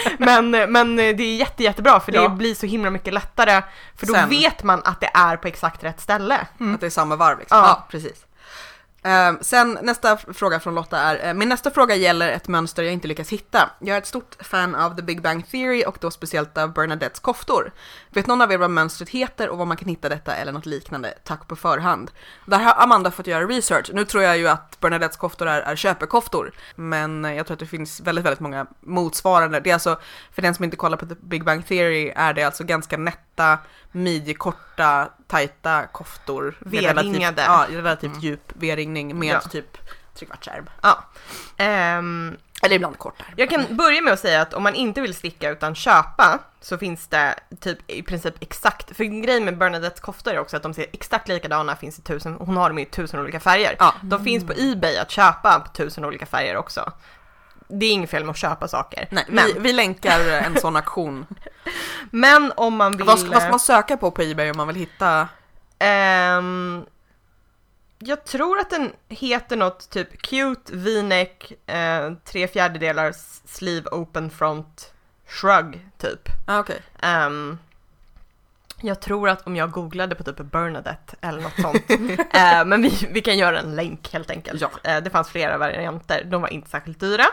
men, men det är jätte, jättebra för det Ja. blir så himla mycket lättare. För då Sen. vet man att det är på exakt rätt ställe. Att det är samma varv liksom. Ja. Ja, precis. Ehm, sen nästa fråga från Lotta är, eh, min nästa fråga gäller ett mönster jag inte lyckas hitta. Jag är ett stort fan av The Big Bang Theory och då speciellt av Bernadettes koftor. Vet någon av er vad mönstret heter och var man kan hitta detta eller något liknande? Tack på förhand. Där har Amanda fått göra research. Nu tror jag ju att Bernadettes koftor är, är köpekoftor, men eh, jag tror att det finns väldigt, väldigt många motsvarande. Det är alltså, för den som inte kollar på The Big Bang Theory, är det alltså ganska nätta, midjekorta, tajta koftor. V-ringade. Relativt, ja, relativt Mm. djup V-ringning med Ja. typ trekvartsärm. Ja. Ehm, Eller ibland kortare. Jag kan börja med att säga att om man inte vill sticka utan köpa så finns det typ i princip exakt, för grejen med Bernadettes koftor är också att de ser exakt likadana, finns i tusen, hon har dem i tusen olika färger. Ja. De finns på Ebay att köpa på tusen olika färger också. Det är inget fel med att köpa saker. Nej, men, vi, vi länkar en sån aktion. men om man vill... vad, ska- vad ska man söka på på Ebay om man vill hitta? Ehm, jag tror att den heter något typ cute v-neck, eh, tre fjärdedelar sleeve open front shrug typ. Ah, okej. Ehm, jag tror att om jag googlade på typ Bernadette eller något sånt, eh, men vi, vi kan göra en länk helt enkelt. Ja. Eh, det fanns flera varianter, de var inte särskilt dyra.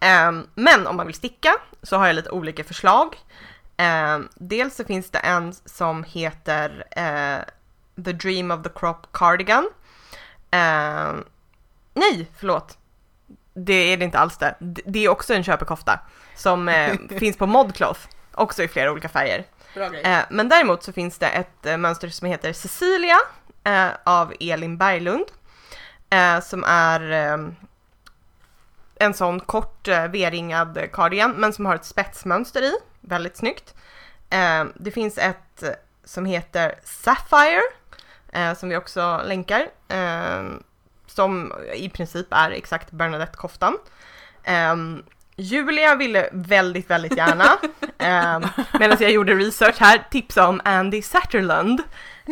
Ehm, men om man vill sticka så har jag lite olika förslag. Ehm, dels så finns det en som heter eh, The Dream of the Crop Cardigan. Ehm, nej, förlåt. Det är det inte alls det. Det är också en köpekofta som eh, finns på Modcloth, också i flera olika färger. Bra grej. Eh, men däremot så finns det ett eh, mönster som heter Cecilia eh, av Elin Berglund. Eh, som är eh, en sån kort eh, V-ringad cardigan men som har ett spetsmönster i. Väldigt snyggt. Eh, det finns ett som heter Sapphire eh, som vi också länkar. Eh, som i princip är exakt Bernadette-koftan. Eh, Julia ville väldigt, väldigt gärna, eh, medan jag gjorde research här, tipsa om Andy Satterlund,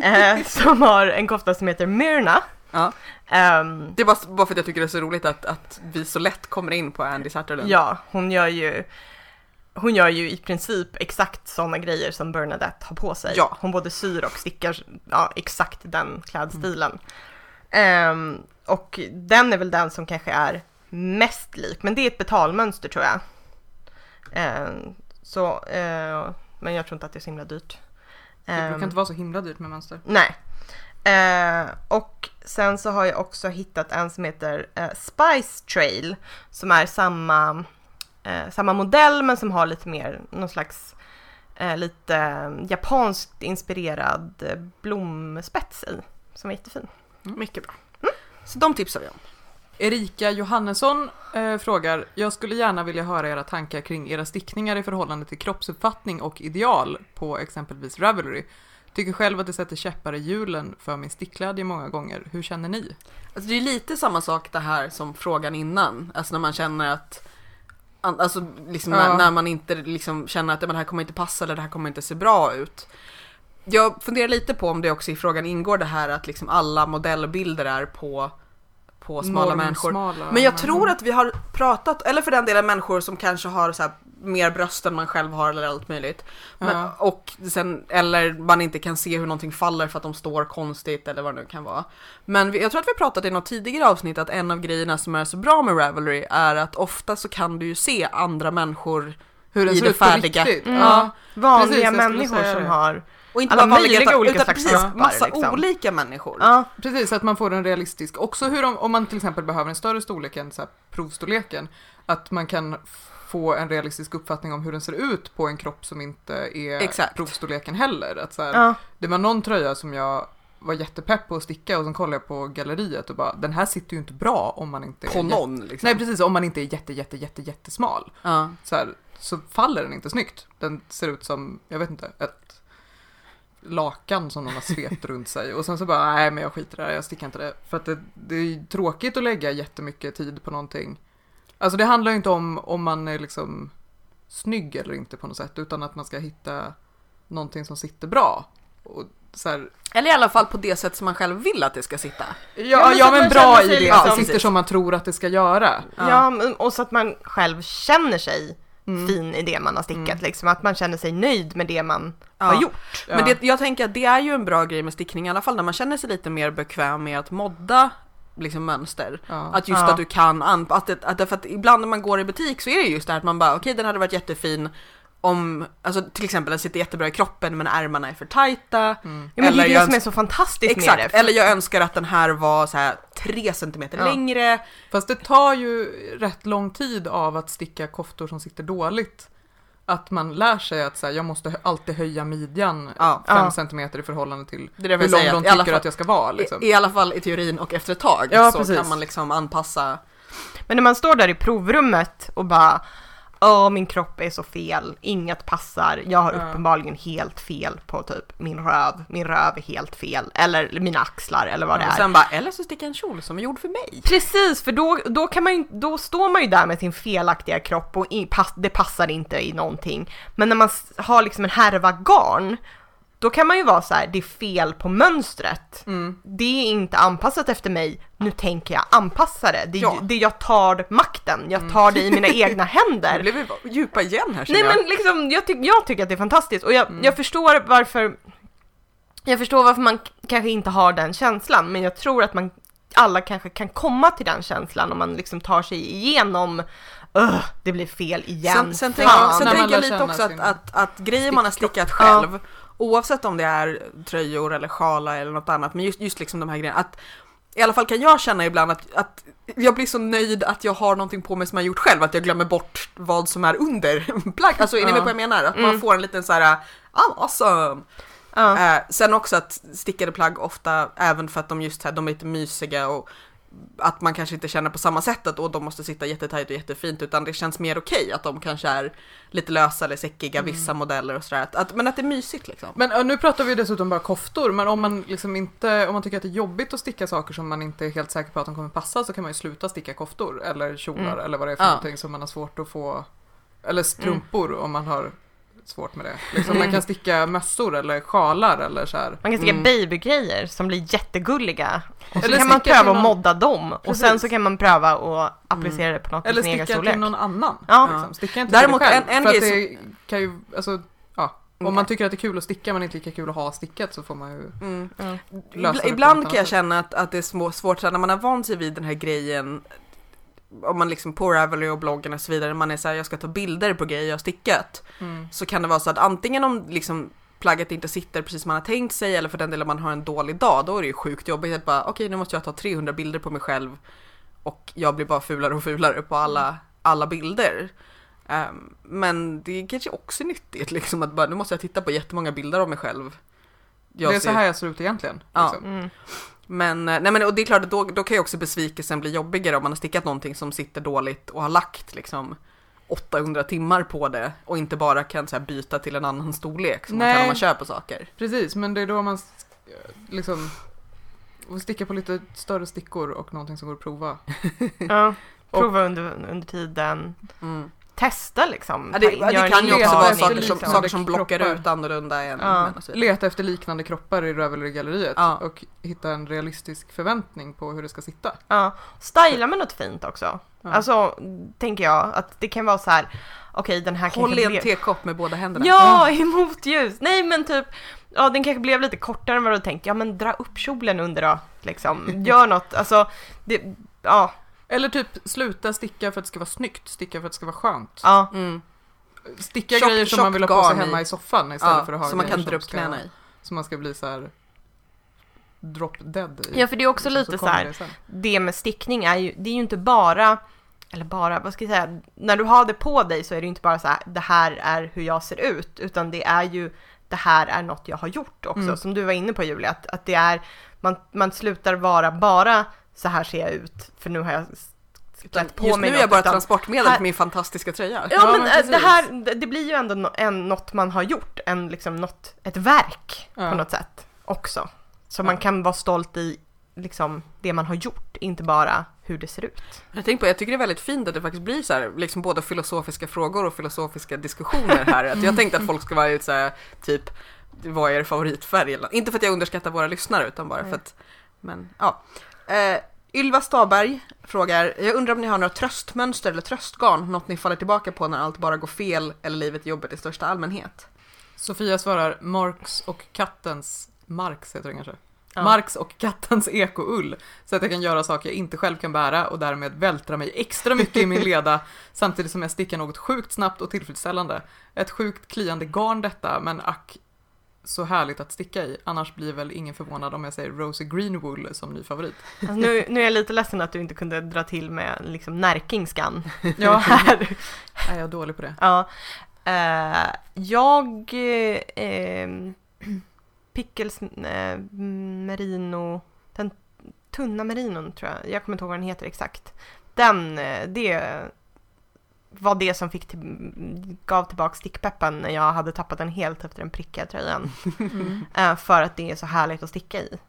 eh, som har en kofta som heter Myrna. Ja. Ehm, Det är bara, för att jag tycker det är så roligt att, att vi så lätt kommer in på Andy Satterlund. ja, hon gör ju hon gör ju i princip exakt sådana grejer som Bernadette har på sig. Ja. Hon både syr och stickar ja, exakt den klädstilen. Ehm, och den är väl den som kanske är mest lik, men det är ett betalmönster tror jag. Ehm, så, eh, men jag tror inte att det är så himla dyrt. Det Ehm, brukar inte vara så himla dyrt med mönster. Nej. Eh, och sen så har jag också hittat en som heter eh, Spice Trail som är samma, eh, samma modell men som har lite mer någon slags eh, lite eh, japanskt inspirerad eh, blomspets i som är jättefin. Mycket bra. Så de tipsar vi om. Erika Johannesson eh, frågar, jag skulle gärna vilja höra era tankar kring era stickningar i förhållande till kroppsuppfattning och ideal på exempelvis Ravelry. Tycker själv att det sätter käppar i hjulen för min stickglädje många gånger. Hur känner ni? Alltså det är lite samma sak det här som frågan innan. Alltså när man känner att Alltså liksom Ja. när, när man inte liksom känner att "Ja, men det här kommer inte passa eller det här kommer inte se bra ut. Jag funderar lite på om det också i frågan ingår det här att liksom alla modellbilder är på, på smala människor. Men jag tror att vi har pratat, eller för den delen människor som kanske har så här mer bröst än man själv har eller allt möjligt. Men, Ja. och sen, eller man inte kan se hur någonting faller för att de står konstigt eller vad det nu kan vara. Men vi, jag tror att vi pratat i något tidigare avsnitt att en av grejerna som är så bra med Ravelry är att ofta så kan du ju se andra människor Hur den i ser det ut på färdiga. riktigt. Mm. Ja. Vanliga Precis, människor som det. har och inte Alla bara vanliga, möjliga olika utan slags precis, massa liksom. olika människor. Ja, Precis, att man får en realistisk, också hur de, om man till exempel behöver en större storlek än så här provstorleken, att man kan få en realistisk uppfattning om hur den ser ut på en kropp som inte är Exakt. provstorleken heller. Att så här, Ja. Det var någon tröja som jag var jättepepp på att sticka och sen kollade jag på galleriet och bara den här sitter ju inte bra om man inte På är någon liksom. Nej precis, om man inte är jätte jätte jätte jättesmal. Ja. Så, här, så faller den inte snyggt. Den ser ut som, jag vet inte, ett lakan som någon har svept runt sig och sen så bara nej men jag skiter i det här, jag stickar inte det. För att det, det är tråkigt att lägga jättemycket tid på någonting. Alltså det handlar ju inte om om man är liksom snygg eller inte på något sätt utan att man ska hitta någonting som sitter bra. Och så här, Eller i alla fall på det sätt som man själv vill att det ska sitta. ja, men ja men bra känner i sig det, att det liksom- sitter som man tror att det ska göra. Ja. Ja, men- och så att man själv känner sig Mm. fin i det man har stickat. Liksom, att man känner sig nöjd med det man Ja. har gjort. Ja. Men det, jag tänker att det är ju en bra grej med stickning i alla fall när man känner sig lite mer bekväm med att modda liksom mönster. Ja. Att just att du kan anpassa, att, det- att, därför att ibland när man går i butik så är det just det här att man bara okej den hade varit jättefin om, alltså till exempel den sitter jättebra i kroppen men ärmarna är för tajta. Ja, men det är det som är så fantastiskt med Exakt, det. eller jag önskar att den här var så här 3 centimeter Ja. längre. Fast det tar ju rätt lång tid av att sticka koftor som sitter dåligt. Att man lär sig att så här, jag måste alltid höja midjan Ja. 5 Ja. centimeter i förhållande till hur lång de att tycker fall- att jag ska vara. Liksom. I, I alla fall i teorin och efter ett tag så precis. kan man liksom anpassa. Men när man står där i provrummet och bara Åh, min kropp är så fel, inget passar, jag har Ja. uppenbarligen helt fel på typ min röv, min röv är helt fel, eller mina axlar eller vad det Och är. sen bara, eller så sticker en kjol som är gjord för mig. Precis, för då, då, kan man, ju- då står man ju där med sin felaktiga kropp och i, pass, det passar inte i någonting. Men när man har liksom en härva garn, då kan man ju vara så här, det är fel på mönstret. Mm. Det är inte anpassat efter mig, nu tänker jag anpassa det. det, Ja. Mm. det jag tar makten, jag tar det i mina egna Nu händer. blev vi djupa igen här Nej jag. men liksom, jag, ty- jag tycker att det är fantastiskt och jag, Mm. jag förstår varför Jag förstår varför man kanske inte har den känslan men jag tror att man alla kanske kan komma till den känslan om man liksom tar sig igenom "Ugh, det blir fel igen. Sen, sen, Fan." tänker, sen när man tänker jag lite också att, att, att grejer man har stickat Ja. själv, oavsett om det är tröjor eller sjalar eller något annat, men just, just liksom de här grejerna, att i alla fall kan jag känna ibland att, att jag blir så nöjd att jag har någonting på mig som jag gjort själv, att jag glömmer bort vad som är under plagg. Alltså är ni med på vad jag menar? Att man Mm. får en liten så här, ah, awesome! ja. Eh, sen också att stickade plagg ofta, även för att de just här, de är lite mysiga och att man kanske inte känner på samma sätt att de måste sitta jättetajt och jättefint utan det känns mer okej att de kanske är lite lösa eller säckiga, vissa modeller och sådär. Att, men att det är mysigt liksom. Men nu pratar vi dessutom bara koftor, men om man liksom inte, om man tycker att det är jobbigt att sticka saker som man inte är helt säker på att de kommer passa så kan man ju sluta sticka koftor eller kjolar Mm. eller vad det är för Ja. någonting som man har svårt att få, eller strumpor om man har svårt med det. Liksom, man kan sticka mössor eller sjalar eller så här. Man kan sticka Mm. babygrejer som blir jättegulliga. Och så Eller kan man sticka pröva till att någon- modda dem och sen Precis. så kan man pröva att applicera det på något Eller sticka storlek. till någon annan. Ja. Liksom. Sticka inte Däremot till dig själv. en- en för att grej det kan ju, alltså, ja. Om man tycker att det är kul att sticka men inte lika kul att ha stickat så får man ju Mm. Ja. lösa det ibland kan jag känna att, att det är små, svårt så här, när man har vant sig vid den här grejen om man liksom på Ravelry och bloggen och så vidare, man är så här, jag ska ta bilder på grejer jag har stickat. Mm. Så kan det vara så att antingen om liksom plagget inte sitter precis som man har tänkt sig eller för den delen man har en dålig dag, då är det ju sjukt jobbigt att bara okej nu måste jag ta 300 bilder på mig själv och jag blir bara fulare och fulare på alla, alla bilder. Ehm, men det är kanske också nyttigt liksom att bara nu måste jag titta på jättemånga bilder av mig själv. Jag det är så ser- här jag ser ut egentligen. Ja. Liksom. Mm. Men, eh, nej men och det är klart att då, då kan ju också besvikelsen bli jobbigare om man har stickat någonting som sitter dåligt och har lagt liksom 800 timmar på det och inte bara kan så här, byta till en annan storlek som man kan Nej. om man köper saker. Precis, men det är då man liksom sticka på lite större stickor och någonting som går att prova. Ja. Prova under, under tiden. Mm. Testa liksom. Ja, det, det en kan ju också vara saker som, liksom. saker som blockar kroppar. ut annorlunda än Ja. Leta efter liknande kroppar i Ravelry-galleriet Ja. och hitta en realistisk förväntning på hur det ska sitta. Ja. Styla med något fint också. Ja. Alltså, tänker jag att det kan vara så här. Okej, den här Håll i kanske en blev... tekopp med båda händerna. Ja, i motljus! Nej men typ, ja den kanske blev lite kortare än vad du tänkt. Ja men dra upp kjolen under då, liksom. Gör något, alltså, det, ja, Eller typ sluta sticka för att det ska vara snyggt, sticka för att det ska vara skönt. ja. Mm. Sticka Tjock- grejer som man vill ha på sig garn i. hemma i soffan istället Ja, för att ha så man grejer kan som dra upp ska- knäna i. Så man ska bli så här drop dead i. Ja för det är också Liksom, lite så kommer här. det sen. det med stickning är ju, det är ju inte bara eller bara, vad ska jag säga, när du har det på dig så är det inte bara så här, det här är hur jag ser ut, utan det är ju, det här är något jag har gjort också, Mm. som du var inne på Julia, att, att det är, man, man slutar vara bara så här ser jag ut, för nu har jag klätt på Just mig nu är jag bara utan- transportmedel här- min fantastiska tröja. Ja, Ja, men eh, det här, det, blir ju ändå no, en, något man har gjort, en, liksom något, ett verk Ja. på något sätt också. Så Ja. man kan vara stolt i liksom det man har gjort, inte bara hur det ser ut. Jag, tänker på, jag tycker det är väldigt fint att det faktiskt blir så här, liksom både filosofiska frågor och filosofiska diskussioner här. Att jag tänkte att folk ska vara ut så här, typ, vad är er favoritfärg? Inte för att jag underskattar våra lyssnare utan bara för att, men ja. Eh, Ylva Staberg frågar, jag undrar om ni har några tröstmönster eller tröstgarn, något ni faller tillbaka på när allt bara går fel eller livet är jobbigt i största allmänhet? Sofia svarar Marx och kattens, Marx heter det kanske? Ja. Marx och kattens ekoull. Så att jag kan göra saker jag inte själv kan bära och därmed vältra mig extra mycket i min leda samtidigt som jag stickar något sjukt snabbt och tillfredsställande. Ett sjukt kliande garn detta, men ack så härligt att sticka i. Annars blir väl ingen förvånad om jag säger Rosie Greenwool som ny favorit. Alltså nu, nu är jag lite ledsen att du inte kunde dra till med liksom närkingskan Ja, här. är jag är dålig på det. Ja. Eh, jag... Eh, Pickles eh, merino... Den tunna merinon tror jag. Jag kommer inte ihåg vad den heter exakt. Den, eh, det var det som fick till, gav tillbaka stickpeppen när jag hade tappat den helt efter den prickiga tröjan. Mm. Eh, för att det är så härligt att sticka i.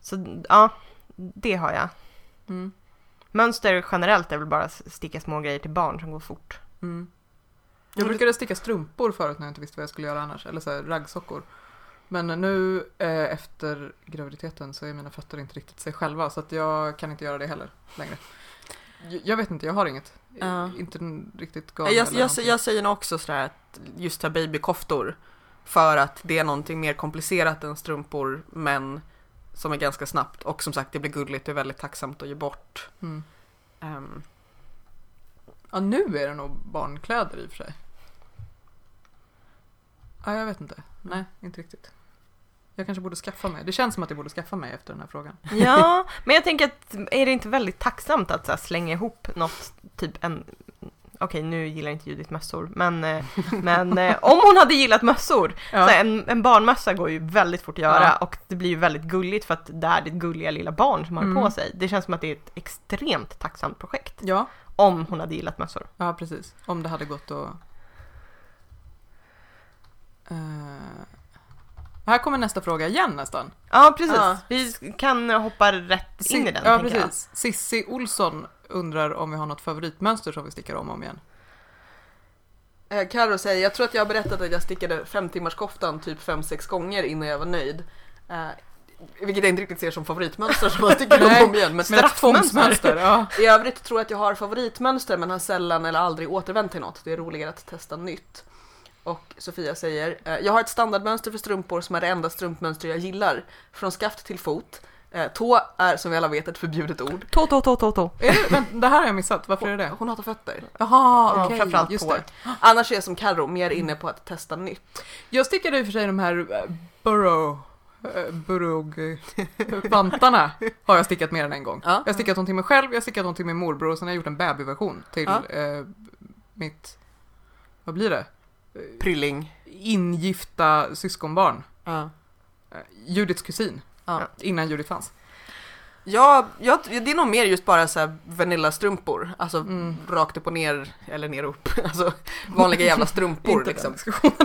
Så ja, det har jag. Mm. Mönster generellt är väl bara sticka små grejer till barn som går fort. Mm. Jag brukade sticka strumpor förut när jag inte visste vad jag skulle göra annars, eller så här, raggsockor. Men nu eh, efter graviditeten så är mina fötter inte riktigt sig själva så att jag kan inte göra det heller längre. Jag, vet inte, jag har inget. Ja. Inte riktigt garn jag, jag, jag säger nog också sådär att just här babykoftor för att det är någonting mer komplicerat än strumpor men som är ganska snabbt och som sagt det blir gulligt och väldigt tacksamt att ge bort. Mm. Ehm, Ja, nu är det nog barnkläder i och för sig. Ja, jag vet inte. Nej, inte riktigt. Jag kanske borde skaffa mig. Det känns som att jag borde skaffa mig efter den här frågan. Ja, men jag tänker att är det inte väldigt tacksamt att här, slänga ihop något, typ en Okej, nu gillar inte Judith mössor, men, eh, men eh, om hon hade gillat mössor, så här, en, en barnmössa går ju väldigt fort att göra Ja. och det blir ju väldigt gulligt för att det är ditt gulliga lilla barn som har Mm. på sig. Det känns som att det är ett extremt tacksamt projekt, ja, om hon hade gillat mössor. ja, precis. Om det hade gått att... Eh, här kommer nästa fråga igen nästan. Ja, precis. Ja. Vi kan hoppa rätt in i den, ja, tänker jag. precis. Sissi Olsson undrar om vi har något favoritmönster som vi stickar om och om igen. Eh, Karo säger, jag tror att jag har berättat att jag stickade fem timmars koftan typ fem sex gånger innan jag var nöjd. Eh, vilket jag inte riktigt ser som favoritmönster som man sticker om igen. Men Straffmönster. ja. i övrigt tror jag att jag har favoritmönster men har sällan eller aldrig återvänt till något. Det är roligare att testa nytt. Och Sofia säger, eh, jag har ett standardmönster för strumpor som är det enda strumpmönster jag gillar. Från skaft till fot. Eh, tå är som vi alla vet ett förbjudet ord. Tå, tå, tå, tå, tå. Men, det här har jag missat, varför är det hon hatar fötter. Jaha, Ja, okej, framförallt just tår. det. Annars är jag som Karo mer inne på att testa nytt. Jag stickade i och för sig de här eh, burrow, burrog-vantarna har jag stickat mer än en gång. Ja. Jag har stickat någonting med själv, jag har stickat någonting med morbror och sen har jag gjort en babyversion till Ja. eh, mitt, vad blir det? Prilling. Ingifta syskonbarn. Ja. Eh, Judiths kusin. Ja. Innan Judith fanns. Ja, jag, det är nog mer just bara så här Vanilla-strumpor. Alltså Mm. rakt upp och ner, eller ner och upp. Alltså vanliga jävla strumpor Inte liksom.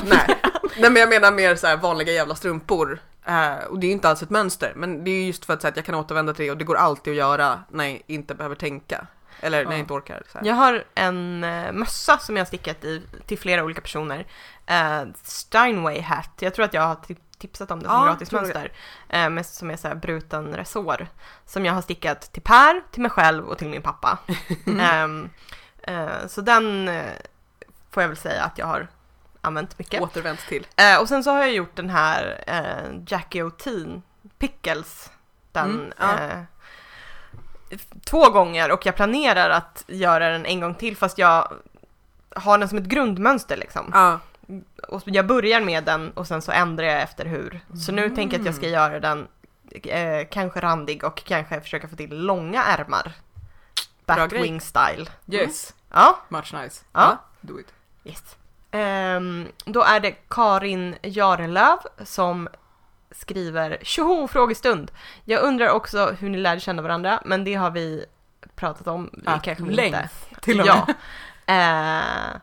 Nej. Nej men jag menar mer så här vanliga jävla strumpor. Eh, och det är inte alls ett mönster, men det är just för att, så att jag kan återvända till det och det går alltid att göra när jag inte behöver tänka. Eller Ja. jag inte orkar. Så här. Jag har en eh, mössa som jag har stickat i till flera olika personer. Eh, Steinway hat. Jag tror att jag har ti- tipsat om det som Ja, gratismönster. Eh, med, som är så här bruten resår. Som jag har stickat till Per, till mig själv och till min pappa. Ehm, eh, så den eh, får jag väl säga att jag har använt mycket. Återvänt till. Eh, och sen så har jag gjort den här eh, Jackie O'Teen Pickles. Den Mm, ja. Två gånger och jag planerar att göra den en gång till fast jag har den som ett grundmönster liksom. Ja. Och jag börjar med den och sen så ändrar jag efter hur. Så nu tänker jag att jag ska göra den eh, kanske randig och kanske försöka få till långa ärmar. Batwing style. Yes, Ja, much nice. ja. Do it. Yes. Ehm, då är det Karin Jarelöv som skriver Tjoho frågestund! Jag undrar också hur ni lärde känna varandra, men det har vi pratat om. Vi kanske inte. Till och ja. med. Eh,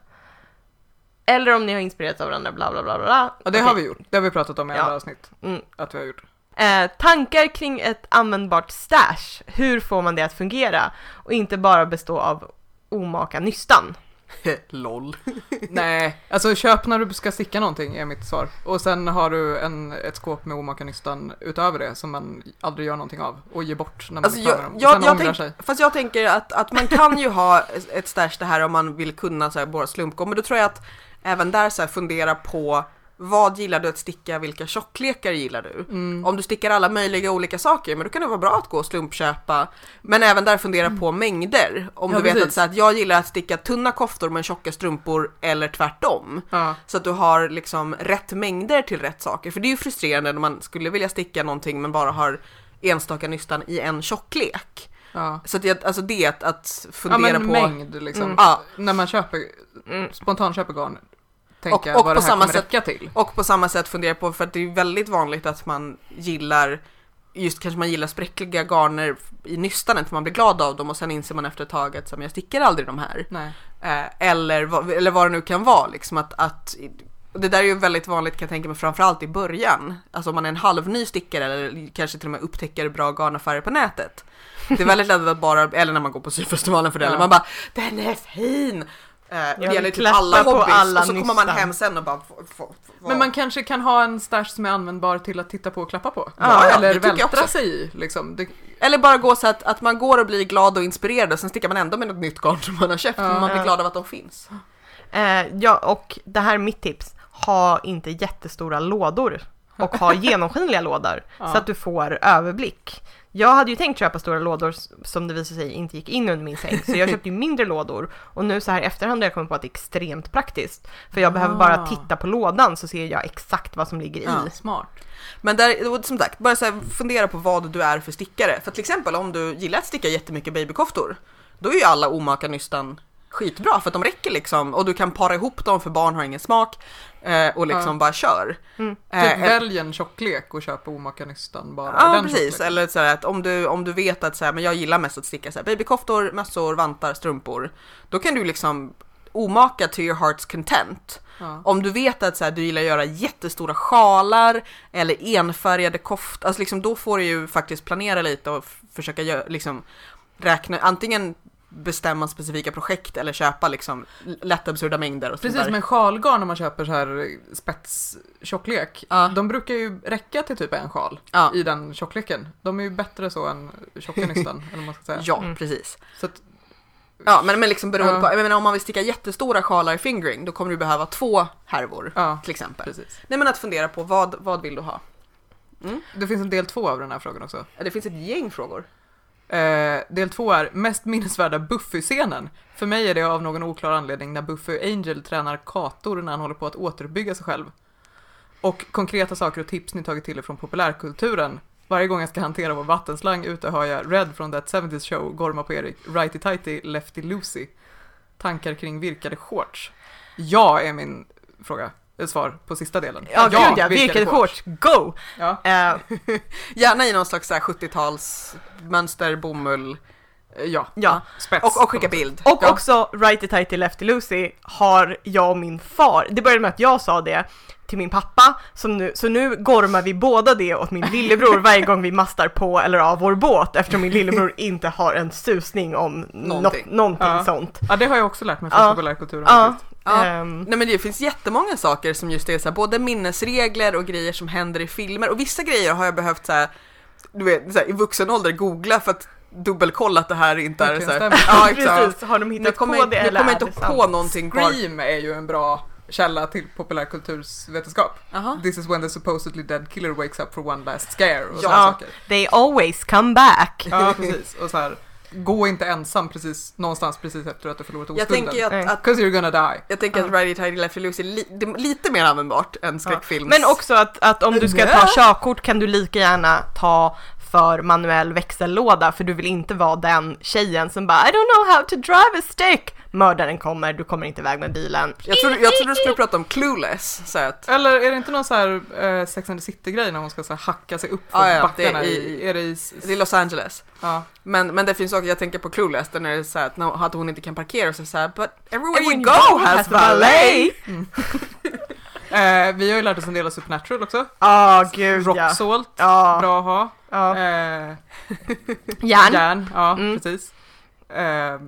eller om ni har inspirerats av varandra, bla bla bla bla. Ja, det Okej. har vi gjort. Det har vi pratat om i Ja. andra avsnitt. Mm. Att vi har gjort. Eh, tankar kring ett användbart stash. Hur får man det att fungera? Och inte bara bestå av omaka nystan. LOL. Nej, alltså köp när du ska sticka någonting är mitt svar. Och sen har du en, ett skåp med omakarnystan utöver det som man aldrig gör någonting av och ger bort när man Alltså är klar jag, med dem. Och jag, sen jag ångrar tänk, sig. fast jag tänker att, att man kan ju ha ett stash det här om man vill kunna så här, bara slumpgå, men då tror jag att även där så här, fundera på vad gillar du att sticka, vilka tjocklekar gillar du? Mm. Om du stickar alla möjliga olika saker, men då kan det vara bra att gå och slumpköpa. Men även där fundera på mängder. Om Ja, du vet precis. att, så att jag gillar att sticka tunna koftor men tjocka strumpor eller tvärtom. Ja. Så att du har liksom rätt mängder till rätt saker. För det är ju frustrerande när man skulle vilja sticka någonting men bara har enstaka nystan i en tjocklek. Ja. Så att jag, alltså det att, att ja fundera men på... mängd liksom. Mm. Ja, När man köper, Mm. spontant köper garn, tänka Och- och vad på det här samma kommer sätt- räcka till. och på samma sätt fundera på, för att det är väldigt vanligt att man gillar Just kanske man gillar spräckliga garner i nystanet för man blir glad av dem och sen inser man efter ett tag att jag stickar aldrig de här. Eh, eller, eller vad det nu kan vara liksom att, att det där är ju väldigt vanligt kan jag tänka mig framförallt i början. Alltså om man är en halvny stickare eller kanske till och med upptäcker bra garnaffärer på nätet. Det är väldigt lätt att bara, eller när man går på syfestivalen för det, Ja. man bara den är fin! Eh, det gäller typ alla hobbys alla och så kommer man hem sen och bara få, få, få. Men man kanske kan ha en stash som är användbar till att titta på och klappa på. Ja, ja, Eller jag vältra sig i. Liksom. Det, Eller bara gå så att, att man går och blir glad och inspirerad och sen stickar man ändå med något nytt garn som man har köpt Ja. men man blir Ja. glad av att de finns. Eh, ja, och det här är mitt tips. Ha inte jättestora lådor och ha genomskinliga lådor Ja. så att du får överblick. Jag hade ju tänkt köpa stora lådor som det visade sig inte gick in under min säng, så jag köpte ju mindre lådor. Och nu så här efterhand har jag kommit på att det är extremt praktiskt. För jag behöver bara Ah. titta på lådan så ser jag exakt vad som ligger i. Ja. smart. Men där, som sagt, bara så fundera på vad du är för stickare. För till exempel om du gillar att sticka jättemycket babykoftor, då är ju alla omaka nystan skitbra för att de räcker liksom och du kan para ihop dem för barn har ingen smak eh, och liksom Ja. bara kör. Mm. Typ Eh, välj en tjocklek och köp omakarnystan bara. Ja precis, tjockleken. eller så att om du, om du vet att så här, men jag gillar mest att sticka så här, babykoftor, mössor, vantar, strumpor. Då kan du liksom omaka to your heart's content. Ja. Om du vet att så här, du gillar att göra jättestora sjalar eller enfärgade koftor, alltså liksom, då får du ju faktiskt planera lite och försöka göra, liksom, räkna, antingen bestämma specifika projekt eller köpa liksom lätt absurda mängder och Precis, där. men sjalgarn när man köper så här spetstjocklek, Ja. de brukar ju räcka till typ en sjal Ja, i den tjockleken. De är ju bättre så än tjocka nystan, eller man ska säga. ja Mm. precis. Så att, Ja, men, men liksom beroende Ja. på, jag menar om man vill sticka jättestora sjalar i fingering, då kommer du behöva två härvor ja, till exempel. precis. Nej men att fundera på vad, vad vill du ha? Det finns en del två av den här frågan också. Ja, Det finns ett gäng frågor. Eh, del två är mest minnesvärda Buffy-scenen. För mig är det av någon oklar anledning när Buffy Angel tränar kator när han håller på att återuppbygga sig själv. Och konkreta saker och tips ni tagit till er från populärkulturen. Varje gång jag ska hantera vår vattenslang ute hör jag Red från That 70s Show gorma på Erik, Righty Tighty, Lefty Lucy. Tankar kring virkade shorts? Ja, är min fråga. Svar på sista delen. Ja, gud ja, virkade shorts, go! Ja, Eh, Gärna i någon slags så här 70-tals mönster, bomull. eh, ja. ja. Spets. Och, och skicka bild. Och ja. också Righty Tighty Lefty Lucy har jag och min far, det började med att jag sa det till min pappa, som nu, så nu gormar vi båda det åt min lillebror varje gång vi mastar på eller av vår båt eftersom min lillebror inte har en susning om Någonting. någonting, någonting Ja. sånt. Ja, det har jag också lärt mig från Ja. populärkulturen. Ja. Ja. ehm, Nej men det finns jättemånga saker som just är så här, både minnesregler och grejer som händer i filmer och vissa grejer har jag behövt så här, du vet, så här, i vuxen ålder googla för att dubbelkolla att det här inte är så här. Ja, precis, har de hittat kommer, på det eller kommer är jag det inte sant? på någonting var. Scream är ju en bra källa till populärkultursvetenskap. Jaha. This is when the supposedly dead killer wakes up for one last scare och Ja. saker. They always come back. Ja, precis. Och så här, gå inte ensam precis någonstans precis efter att du förlorat Jag oskulden. tänker ju Nej. att, att you're gonna die. jag tänker att Righty Tighty Lefty Lucy är li, lite mer användbart än skräckfilms... Men också att, att om du ska ta körkort kan du lika gärna ta för manuell växellåda för du vill inte vara den tjejen som bara I don't know how to drive a stick. Mördaren kommer, du kommer inte iväg med bilen. Jag trodde, jag trodde du skulle prata om Clueless, så att, Eller är det inte någon så här eh, Sex and the City-grej när hon ska så här, hacka sig upp för Ja, ja, backarna det är i, i- är det i, det är Los Angeles. ja. Men, men det finns också, jag tänker på Clueless, där är det så här att, att hon inte kan parkera och så så här, but everywhere you go has valet! eh, Vi har ju lärt oss en del av Supernatural också. Ja, gud Rock ja. salt, Ja, bra att ha. Ja. Eh, Järn. järn, ja Mm. precis. Eh,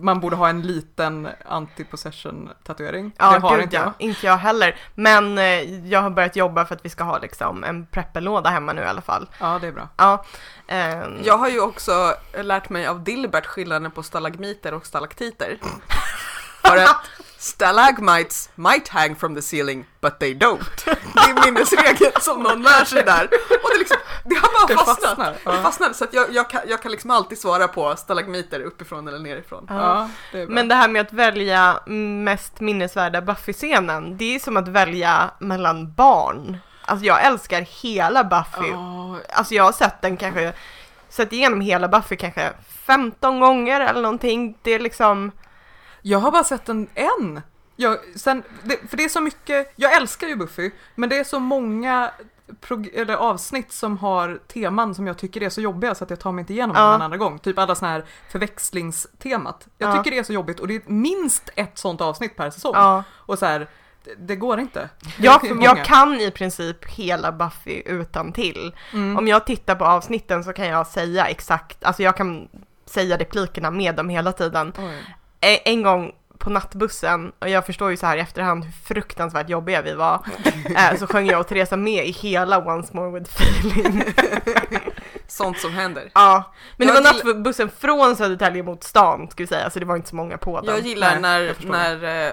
man borde ha en liten anti-possession tatuering. Ja, det har gud inte ja. jag. Inte jag heller. Men eh, jag har börjat jobba för att vi ska ha liksom en prepperlåda hemma nu i alla fall. Ja, det är bra. Ja. ehm, Jag har ju också lärt mig av Dilbert skillnaden på stalagmiter och stalaktiter. För att stalagmites might hang from the ceiling, but they don't. Det är minnesregeln som någon lär sig där. Och det, liksom, det har bara Det fastnat. fastnar. Det Ja. fastnade, så att jag, jag, kan, jag kan liksom alltid svara på stalagmiter uppifrån eller nerifrån. ja. Ja, det. Men det här med att välja mest minnesvärda Buffy-scenen, det är som att välja mellan barn. Alltså jag älskar hela Buffy. Ja, Alltså jag har sett den kanske, sett igenom hela Buffy kanske 15 gånger eller någonting. Det är liksom, Jag har bara sett en, en. Jag, sen, det, för det är så mycket, jag älskar ju Buffy, men det är så många eller avsnitt som har teman som jag tycker är så jobbiga så att jag tar mig inte igenom Ja. dem en andra gång. Typ alla såna här förväxlingstemat. Jag Ja. tycker det är så jobbigt och det är minst ett sånt avsnitt per säsong. ja. Och så här, det, det går inte. Det Jag, jag kan i princip hela Buffy utan till. Mm. Om jag tittar på avsnitten så kan jag säga exakt, alltså jag kan säga replikerna med dem hela tiden. Oj. En gång på nattbussen, och jag förstår ju så här i efterhand hur fruktansvärt jobbiga vi var, eh, så sjöng jag och Teresa med i hela Once More With Feeling. Sånt som händer. ja, men det Jag var gill- nattbussen från Södertälje mot stan, ska vi säga, så det var inte så många på den. Jag gillar när, jag när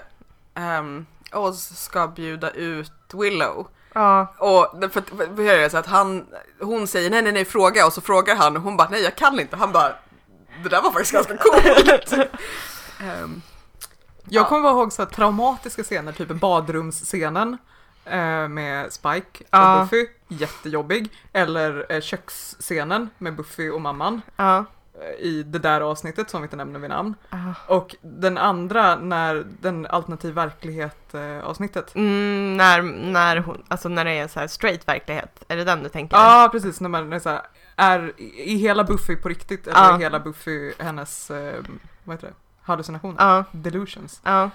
ehm, Oz ska bjuda ut Willow. Ja, Och det- för, för, för det så att han, hon säger nej nej nej fråga och så frågar han och hon bara nej jag kan inte. Han bara det där var faktiskt ganska coolt. Ehm, Jag Ja. kommer bara ihåg så traumatiska scener, typ badrumsscenen eh, med Spike och Buffy, jättejobbig. Eller eh, köksscenen med Buffy och mamman eh, i det där avsnittet som vi inte nämner vid namn. ja. Och den andra när den alternativ verklighet eh, avsnittet. Mm, när, när, hon, alltså när det är så här straight verklighet, är det den du tänker? Ja precis, när man är så här, är i hela Buffy på riktigt eller är hela Buffy hennes, vad heter det, hallucinationer? Ja, Delusions. ja.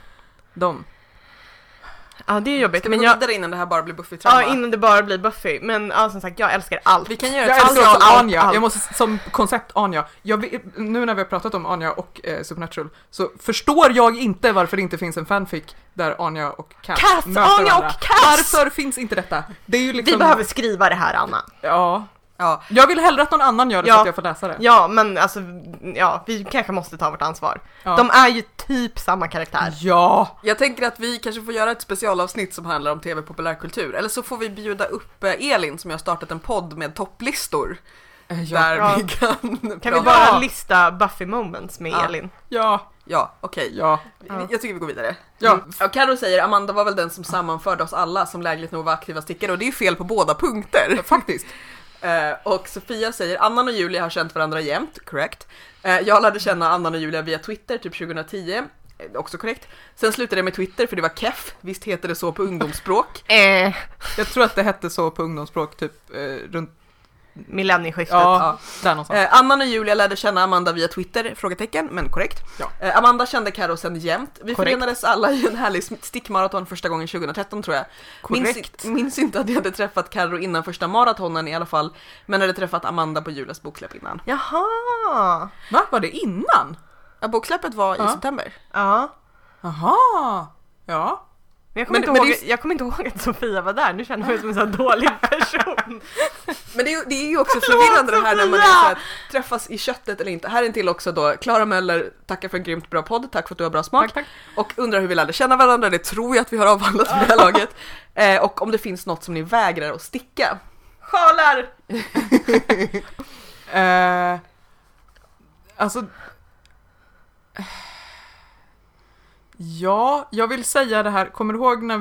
De. Ja, det är jobbigt. ska vi Men gå jag, vidare innan det här bara blir Buffy-trauma? ja, innan det bara blir Buffy. Men ja, som sagt, jag älskar allt. Vi kan göra Jag ett också allt, Anja, allt. jag måste som koncept Anja. Jag, vet- nu när vi har pratat om Anja och eh, Supernatural så förstår jag inte varför det inte finns en fanfic där Anja och Cass, Cass! möter Anja och varandra. Cass! Varför finns inte detta? Det är ju liksom... Vi behöver skriva det här, Anna. Ja. Ja, Jag vill hellre att någon annan gör det Ja. så att jag får läsa det. Ja, men alltså, ja, vi kanske måste ta vårt ansvar. Ja. De är ju typ samma karaktär. Ja! jag tänker att vi kanske får göra ett specialavsnitt som handlar om tv populärkultur. Eller så får vi bjuda upp eh, Elin som jag har startat en podd med topplistor. Eh, Ja. Där Ja. vi kan, Kan prata. vi bara lista Buffy moments med Ja. Elin? Ja. Ja, okej. Ja. Ja. Jag tycker vi går vidare. Ja. Mm. Ja, Karo säger Amanda var väl den som sammanförde oss alla som lägligt nog var aktiva stickare och det är ju fel på båda punkter. Faktiskt. Eh, och Sofia säger Annan och Julia har känt varandra jämt, correct. Eh, jag lärde känna Annan och Julia via Twitter typ 2010, eh, också korrekt. Sen slutade jag med Twitter för det var keff, visst heter det så på ungdomsspråk. Eh, Jag tror att det hette så på ungdomsspråk typ runt, millennieskiftet. ja, någonstans. Eh, Annan och Julia lärde känna Amanda via Twitter, frågetecken, men korrekt. Ja. Eh, Amanda kände Karo sen jämt. Vi Korrekt. förenades alla i en härlig stickmaraton första gången 2013 tror jag. Minns, Korrekt. minns inte att jag hade träffat Karo innan första maratonen i alla fall, men hade träffat Amanda på Julias boksläpp innan. Jaha! Va? Var det innan? Ja, boksläppet var Ja. i september. Ja. Aha. Ja. Men jag kommer, Men- inte, men ihåg, det jag kommer inte ihåg att Sofia var där, nu känner jag mig som en sån dålig person. Men det är, ju- det är ju också förvirrande det här när man här, träffas i köttet eller inte. Här är en till också då, Klara Möller tackar för en grymt bra podd, tack för att du har bra smak. Tack, tack. Och undrar hur vi lärde känna varandra, det tror jag att vi har avhandlat vid det här laget. Eh, och om det finns något som ni vägrar att sticka. Sjalar! Eh, alltså... Ja, jag vill säga det här. Kommer du ihåg när